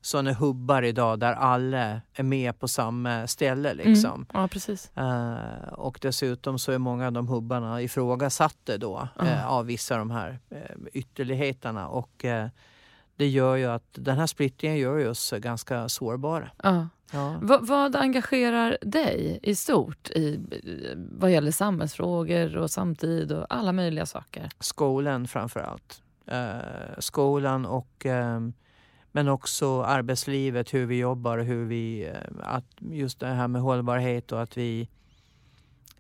S2: sådana hubbar idag där alla är med på samma ställe. Mm. Liksom. Mm.
S3: Ja, precis.
S2: Uh, och dessutom så är många av de hubbarna ifrågasatta då uh. Uh, av vissa av de här uh, ytterligheterna. Och det gör ju att den här splittringen gör oss ganska sårbara.
S3: Ja. Va, vad engagerar dig i stort i, vad gäller samhällsfrågor och samtid och alla möjliga saker?
S2: Skolan framför allt. Uh, skolan och um, men också arbetslivet, hur vi jobbar, hur vi, uh, att just det här med hållbarhet och att vi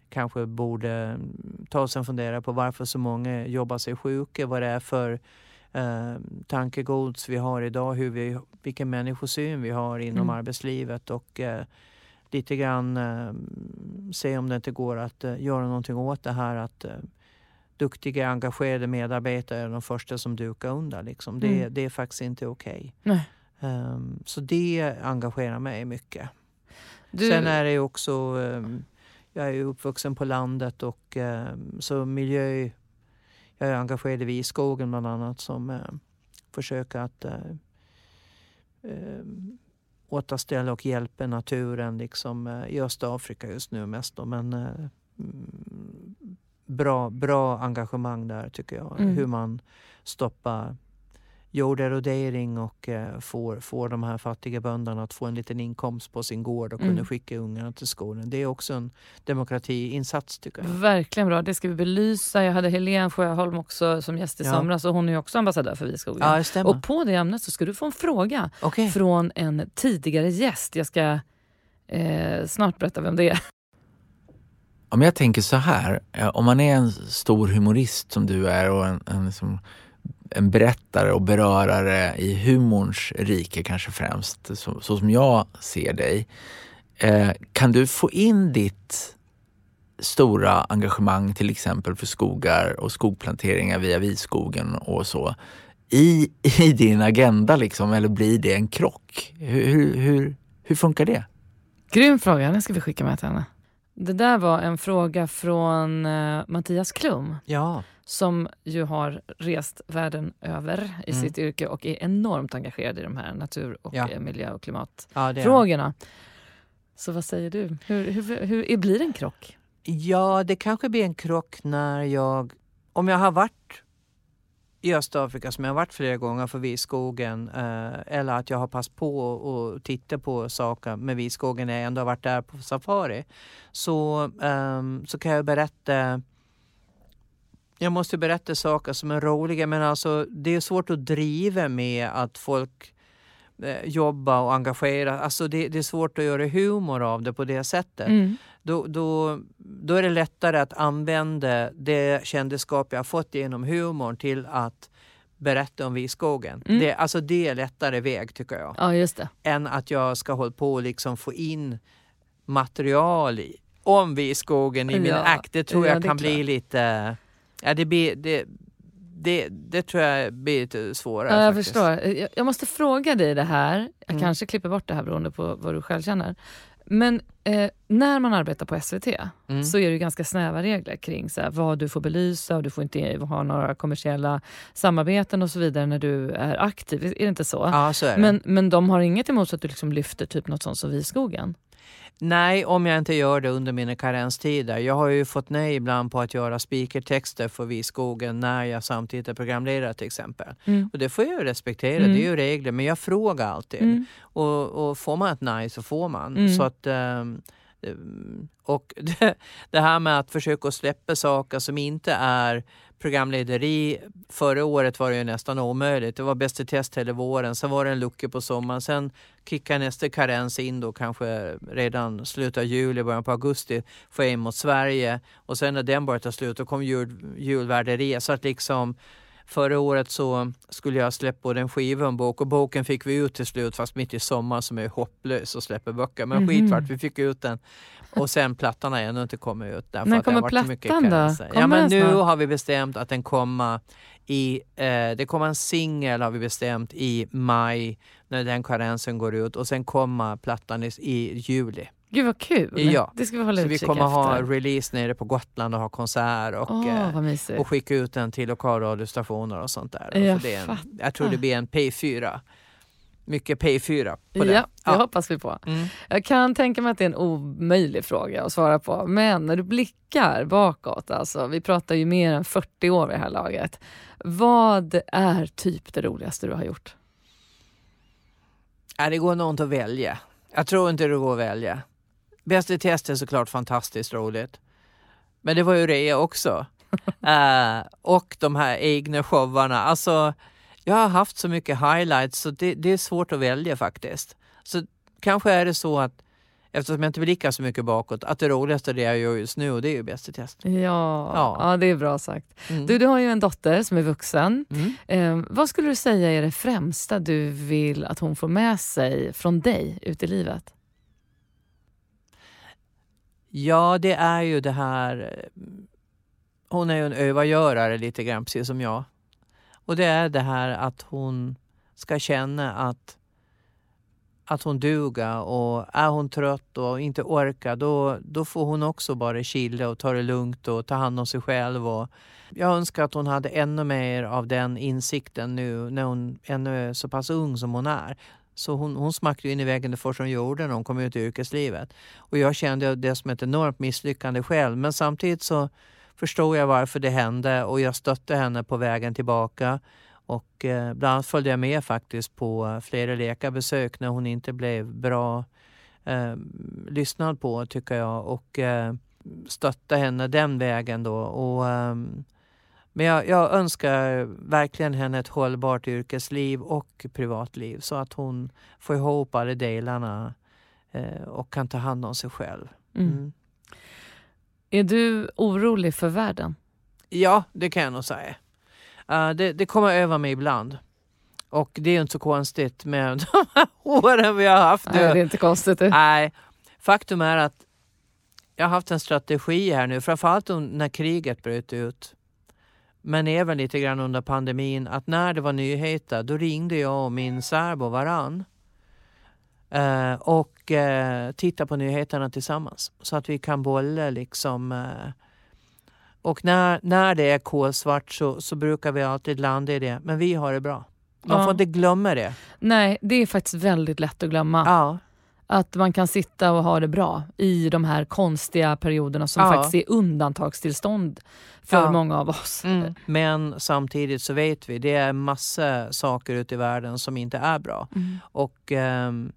S2: kanske borde ta oss en fundera på varför så många jobbar sig sjuka, vad det är för uh, tankegods vi har idag, hur vi, vilken människosyn vi har inom mm. arbetslivet och lite grann se om det inte går att göra någonting åt det här att duktiga, engagerade medarbetare är de första som dukar under. Liksom. Det, mm. det är faktiskt inte okej. Okay. Um, så det engagerar mig mycket. Du... Sen är det också, um, jag är uppvuxen på landet och um, så miljö, jag är engagerad i Viskogen bland annat som uh, försöker att uh, um, återställa och hjälpa naturen liksom, uh, i Östafrika just nu mest. Då, men uh, bra, bra engagemang där tycker jag. Mm. Hur man stoppar jorderodering och eh, får, får de här fattiga bönderna att få en liten inkomst på sin gård och mm. kunna skicka ungarna till skolan. Det är också en demokratiinsats tycker jag.
S3: Verkligen bra, det ska vi belysa. Jag hade Helene Sjöholm också som gäst i ja. somras och hon är också ambassadör för Viskogen.
S2: Ja,
S3: och på det ämnet så ska du få en fråga okay. från en tidigare gäst. Jag ska eh, snart berätta vem det är.
S5: Om jag tänker så här, eh, om man är en stor humorist som du är och en, en, liksom, en berättare och berörare i humorns rike kanske främst, så, så som jag ser dig. Eh, kan du få in ditt stora engagemang till exempel för skogar och skogplanteringar via Viskogen och så i, i din agenda liksom, eller blir det en krock? Hur, hur, hur funkar det?
S3: Grym fråga, den ska vi skicka med till henne. Det där var en fråga från uh, Mattias Klum.
S2: Ja.
S3: Som ju har rest världen över i mm. sitt yrke och är enormt engagerad i de här natur och ja. Eh, miljö och klimatfrågorna. Ja, Så vad säger du? Hur, hur, hur, blir det en krock?
S2: Ja, det kanske blir en krock när jag... Om jag har varit i Östafrika som jag har varit flera gånger för Viskogen eh, eller att jag har passat på och titta på saker med Viskogen när jag ändå har varit där på safari så, eh, så kan jag berätta jag måste berätta saker som är roliga men alltså det är svårt att driva med att folk eh, jobbar och engagerar. Alltså det, det, är svårt att göra humor av det på det sättet. Mm. Då, då, då är det lättare att använda det kändisskap jag har fått genom humorn till att berätta om Viskogen. Mm. Det, alltså det är lättare väg tycker jag.
S3: Ja, just det.
S2: Än att jag ska hålla på och liksom få in material i, om Viskogen i ja. min akt. Det tror jag kan bli lite... Ja, det, blir, det, det, det tror jag blir lite svårare.
S3: Ja, jag faktiskt. förstår. Jag, jag, måste fråga dig det här. Jag mm. kanske klipper bort det här beroende på vad du själv känner. Men eh, när man arbetar på SVT mm. så är det ganska snäva regler kring så här, vad du får belysa och du får inte ha några kommersiella samarbeten och så vidare när du är aktiv. Är det inte så?
S2: Ja, så är det.
S3: Men, men de har inget emot att du liksom lyfter typ något sånt som Viskogen?
S2: Nej, om jag inte gör det under mina karenstider. Jag har ju fått nej ibland på att göra speakertexter för Viskogen när jag samtidigt är programledare till exempel. Mm. Och det får jag ju respektera, mm. det är ju regler. Men jag frågar alltid. Mm. Och, och, får man ett nej så får man. Mm. Så att... Um, Ehm, och det, det, här med att försöka släppa saker som inte är programlederi. Förra året var det ju nästan omöjligt. Det var Bäst i test hela våren, sen var det en lucka på sommaren. Sen kickade nästa karens in då kanske redan slutet av juli, början på augusti, få in mot Sverige. Och sen när den började ta slut, då kom jul, julvärderiet. Så att liksom Förra året så skulle jag släppa både en skiva och en bok och boken fick vi ut till slut fast mitt i sommar som är hopplös att släppa böcker. Men
S3: Mhm.
S2: skitvart, vi fick ut den. Och sen plattan har ännu inte kommit ut. Därför
S3: När
S2: att det har
S3: kommer
S2: varit mycket
S3: plattan då?
S2: karenser. Ja,
S3: Kommer
S2: men nu
S3: snart?
S2: har vi bestämt att den kommer i, eh, det kommer en singel har vi bestämt i maj när den karensen går ut och sen kommer plattan i, i juli.
S3: Gud vad kul.
S2: Ja.
S3: Det ska vi hålla
S2: Så vi kommer ha
S3: efter.
S2: release nere på Gotland och ha konsert och,
S3: mysigt.
S2: och skicka ut den till lokalradiostationer och sånt där.
S3: Jag
S2: Så är en, jag tror det blir en P4. Mycket P4 på det.
S3: Ja, det hoppas vi på.
S2: Mm.
S3: Jag kan tänka mig att det är en omöjlig fråga att svara på. Men när du blickar bakåt, alltså, vi pratar ju mer än 40 år vid det här laget. Vad är typ det roligaste du har gjort?
S2: Ja, det går nog inte att välja. Jag tror inte det går att välja. Bäst i test är såklart fantastiskt roligt. Men det var ju det också. Eh, och de här egna showarna. Alltså, jag har haft så mycket highlights så det, det är svårt att välja faktiskt. Så kanske är det så att eftersom jag inte blickar så mycket bakåt, att det roligaste det jag gör just nu och det är ju Bäst i test.
S3: Ja, ja.
S2: Ja.
S3: det är bra sagt.
S2: Mm.
S3: Du, du har ju en dotter som är vuxen.
S2: Mm.
S3: Eh, vad skulle du säga är det främsta du vill att hon får med sig från dig ut i livet?
S2: Ja, det är ju det här... Hon är ju en övergörare lite grann, precis som jag. Och det är det här att hon ska känna att, att hon duger och är hon trött och inte orkar då, då får hon också bara chilla och ta det lugnt och ta hand om sig själv. Och jag önskar att hon hade ännu mer av den insikten nu när hon ännu är så pass ung som hon är. Så hon, hon smackade ju in i väggen det första hon gjorde när hon kom ut i yrkeslivet. Och jag kände det som ett enormt misslyckande själv. Men samtidigt så förstod jag varför det hände och jag stötte henne på vägen tillbaka. Och eh, bland annat följde jag med faktiskt på flera läkarbesök när hon inte blev bra eh, lyssnad på tycker jag. Och eh, stötta henne den vägen då. Och, eh, men jag, jag önskar verkligen henne ett hållbart yrkesliv och privatliv så att hon får ihop alla delarna eh, och kan ta hand om sig själv.
S3: Mm.
S2: Mm.
S3: Är du orolig för världen?
S2: Ja, det kan jag nog säga. Eh, det, det kommer över mig ibland. Och det är ju inte så konstigt med de här åren vi har haft nu.
S3: Nej, det är inte konstigt. Du.
S2: Nej, faktum är att jag har haft en strategi här nu, framförallt när kriget bröt ut. Men även lite grann under pandemin, att när det var nyheter då ringde jag och min särbo varann. Eh, och eh, tittade på nyheterna tillsammans så att vi kan bolla liksom. Eh, och när, när det är kolsvart så, så brukar vi alltid landa i det. Men vi har det bra. Man
S3: Ja.
S2: får inte glömma det.
S3: Nej, det är faktiskt väldigt lätt att glömma.
S2: Ja.
S3: Att man kan sitta och ha det bra i de här konstiga perioderna som
S2: Ja.
S3: faktiskt är undantagstillstånd för
S2: Ja.
S3: många av oss.
S2: Mm. Men samtidigt så vet vi det är massa saker ute i världen som inte är bra.
S3: Mm.
S2: Och ehm,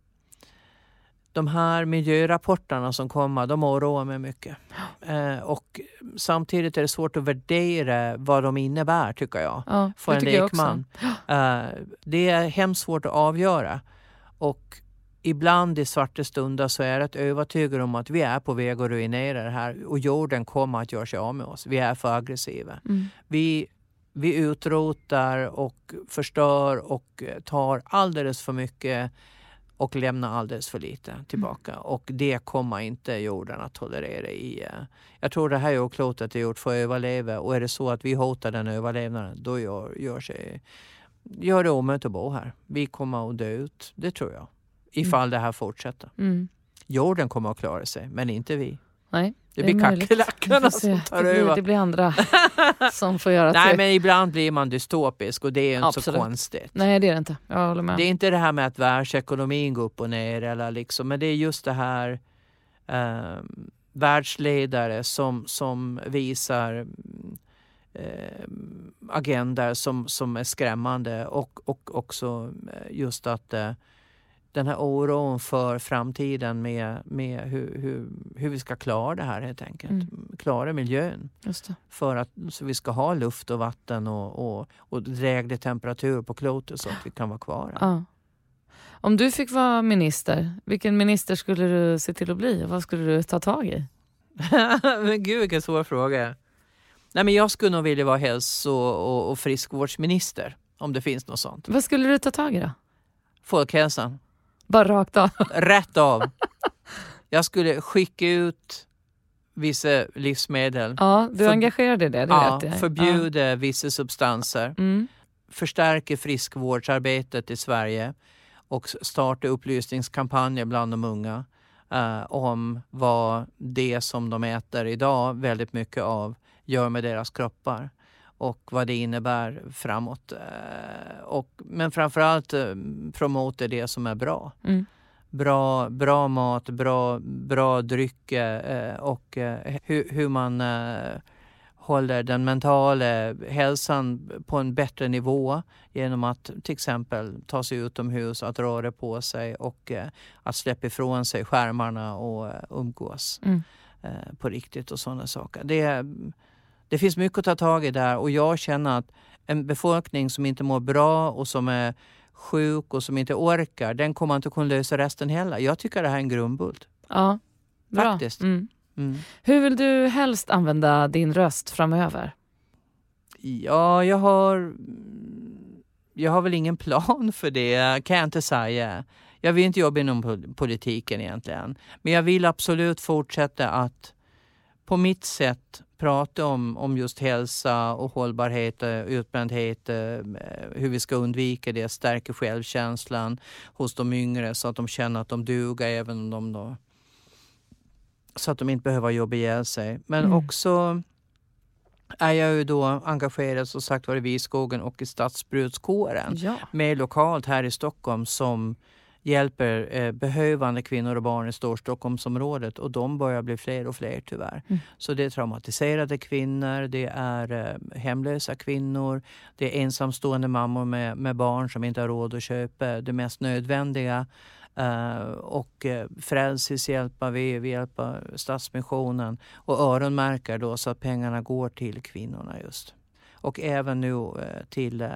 S2: de här miljörapporterna som kommer, de oroar mig mycket. Eh, och samtidigt är det svårt att värdera vad de innebär tycker jag.
S3: Ja,
S2: För en lekman. Eh, det är hemskt svårt att avgöra. Och ibland i svarta stunder så är rätt övertygad om att vi är på väg att ruinera det här och jorden kommer att göra sig av med oss. Vi är för aggressiva.
S3: Mm.
S2: Vi, vi utrotar och förstör och eh, tar alldeles för mycket och lämnar alldeles för lite tillbaka. Och det kommer inte jorden att tolerera. i. eh, Jag tror det här jordklotet är gjort för att överleva och är det så att vi hotar den överlevnaden då gör, gör, sig, gör det omöjligt att bo här. Vi kommer att dö ut, det tror jag. Ifall det här fortsätter.
S3: Mm.
S2: Jorden kommer att klara sig, men inte vi.
S3: Nej,
S2: Det
S3: är
S2: blir kackerlackorna som tar
S3: det blir,
S2: över.
S3: Det blir andra som får göra
S2: Nej
S3: till.
S2: men ibland blir man dystopisk och det är inte så
S3: Absolut.
S2: konstigt.
S3: Nej, det är det inte. Jag håller med.
S2: Det är inte det här med att världsekonomin går upp och ner eller liksom, men det är just det här eh, världsledare som, som visar mm, eh, agendor som, som är skrämmande och, och också just att eh, den här oron för framtiden med, med hur, hur, hur vi ska klara det här helt enkelt.
S3: Mm.
S2: Klara miljön för att så vi ska ha luft och vatten och, och, och dräglig temperatur på klotet så att vi kan vara kvar.
S3: Ja. Om du fick vara minister, vilken minister skulle du se till att bli? Vad skulle du ta tag i?
S2: Men gud vilken svår fråga. Nej, Nej, men jag skulle nog vilja vara hälso och, och friskvårdsminister om det finns något sånt.
S3: Vad skulle du ta tag i då?
S2: Folkhälsan.
S3: Bara rakt av?
S2: Rätt av. Jag skulle skicka ut vissa livsmedel.
S3: Ja, du
S2: För-
S3: engagerade i det, det
S2: Ja,
S3: vet jag.
S2: förbjuda vissa substanser.
S3: Ja. Mm.
S2: Förstärka friskvårdsarbetet i Sverige och starta upplysningskampanjer bland de unga eh, om vad det som de äter idag väldigt mycket av gör med deras kroppar och vad det innebär framåt. Eh, och, men framförallt eh, promota det som är bra.
S3: Mm.
S2: Bra, bra mat, bra, bra drycker eh, och hur, hur man håller den mentala hälsan på en bättre nivå genom att till exempel ta sig utomhus, att röra på sig och att släppa ifrån sig skärmarna och umgås
S3: Mm.
S2: på riktigt och sådana saker. Det, det finns mycket att ta tag i där och jag känner att en befolkning som inte mår bra och som är sjuk och som inte orkar, den kommer inte kunna lösa resten heller. Jag tycker det här är en grundbult.
S3: Ja, bra.
S2: Faktiskt.
S3: Mm.
S2: Mm.
S3: Hur vill du helst använda din röst framöver?
S2: Ja, jag har... Jag har väl ingen plan för det, kan jag inte säga. Jag vill inte jobba inom pol- politiken egentligen. Men jag vill absolut fortsätta att på mitt sätt prata om, om just hälsa och hållbarhet, eh, utbrändhet, eh, hur vi ska undvika det, stärka självkänslan hos de yngre så att de känner att de duger även om de då så att de inte behöver jobba ihjäl sig. Men
S3: Mm.
S2: också är jag ju då engagerad som sagt var i Viskogen och i Stadsbrudskåren.
S3: Ja.
S2: Mer lokalt här i Stockholm som hjälper eh, behövande kvinnor och barn i Storstockholmsområdet och de börjar bli fler och fler tyvärr.
S3: Mm.
S2: Så det är traumatiserade kvinnor, det är eh, hemlösa kvinnor, det är ensamstående mammor med, med barn som inte har råd att köpa det mest nödvändiga. Eh, och uh, Frälsis hjälper vi, vi hjälper Stadsmissionen och öronmärker då så att pengarna går till kvinnorna just. Och även nu eh, till eh,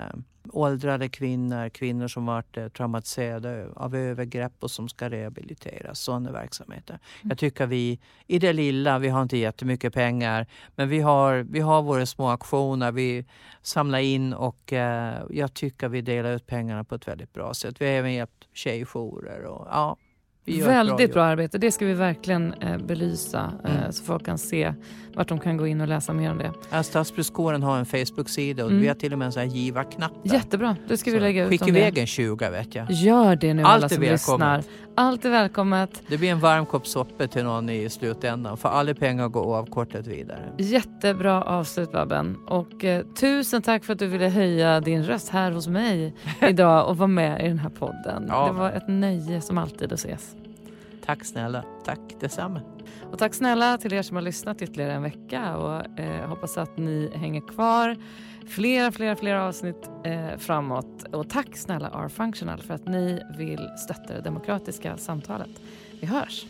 S2: åldrade kvinnor, kvinnor som varit eh, traumatiserade av övergrepp och som ska rehabiliteras. Sådana verksamheter. Jag tycker vi i det lilla, vi har inte jättemycket pengar, men vi har, vi har våra små aktioner. Vi samlar in och eh, jag tycker vi delar ut pengarna på ett väldigt bra sätt. Vi har även hjälpt tjejjourer och ja,
S3: Väldigt
S2: jobb.
S3: bra arbete. Det ska vi verkligen eh, belysa eh,
S2: Mm.
S3: så folk kan se vart de kan gå in och läsa mer om det.
S2: Stadsbrukskåren har en Facebook-sida och
S3: Mm.
S2: vi har till och med en sån här givarknapp.
S3: Jättebra, det ska vi
S2: Så
S3: lägga ut
S2: Skicka iväg en 20 vet jag.
S3: Gör det nu
S2: Allt
S3: alla som
S2: välkommet.
S3: lyssnar. Allt är välkommet.
S2: Det blir en varm kopp soppa till någon i slutändan för alla pengar går oavkortat vidare.
S3: Jättebra avslut Babben. Och eh, tusen tack för att du ville höja din röst här hos mig idag och vara med i den här podden.
S2: Ja.
S3: Det var ett nöje som alltid att ses.
S2: Tack snälla. Tack detsamma.
S3: Och tack snälla till er som har lyssnat ytterligare en vecka och eh, hoppas att ni hänger kvar flera, flera, flera avsnitt eh, framåt. Och tack snälla R-Functional för att ni vill stötta det demokratiska samtalet. Vi hörs!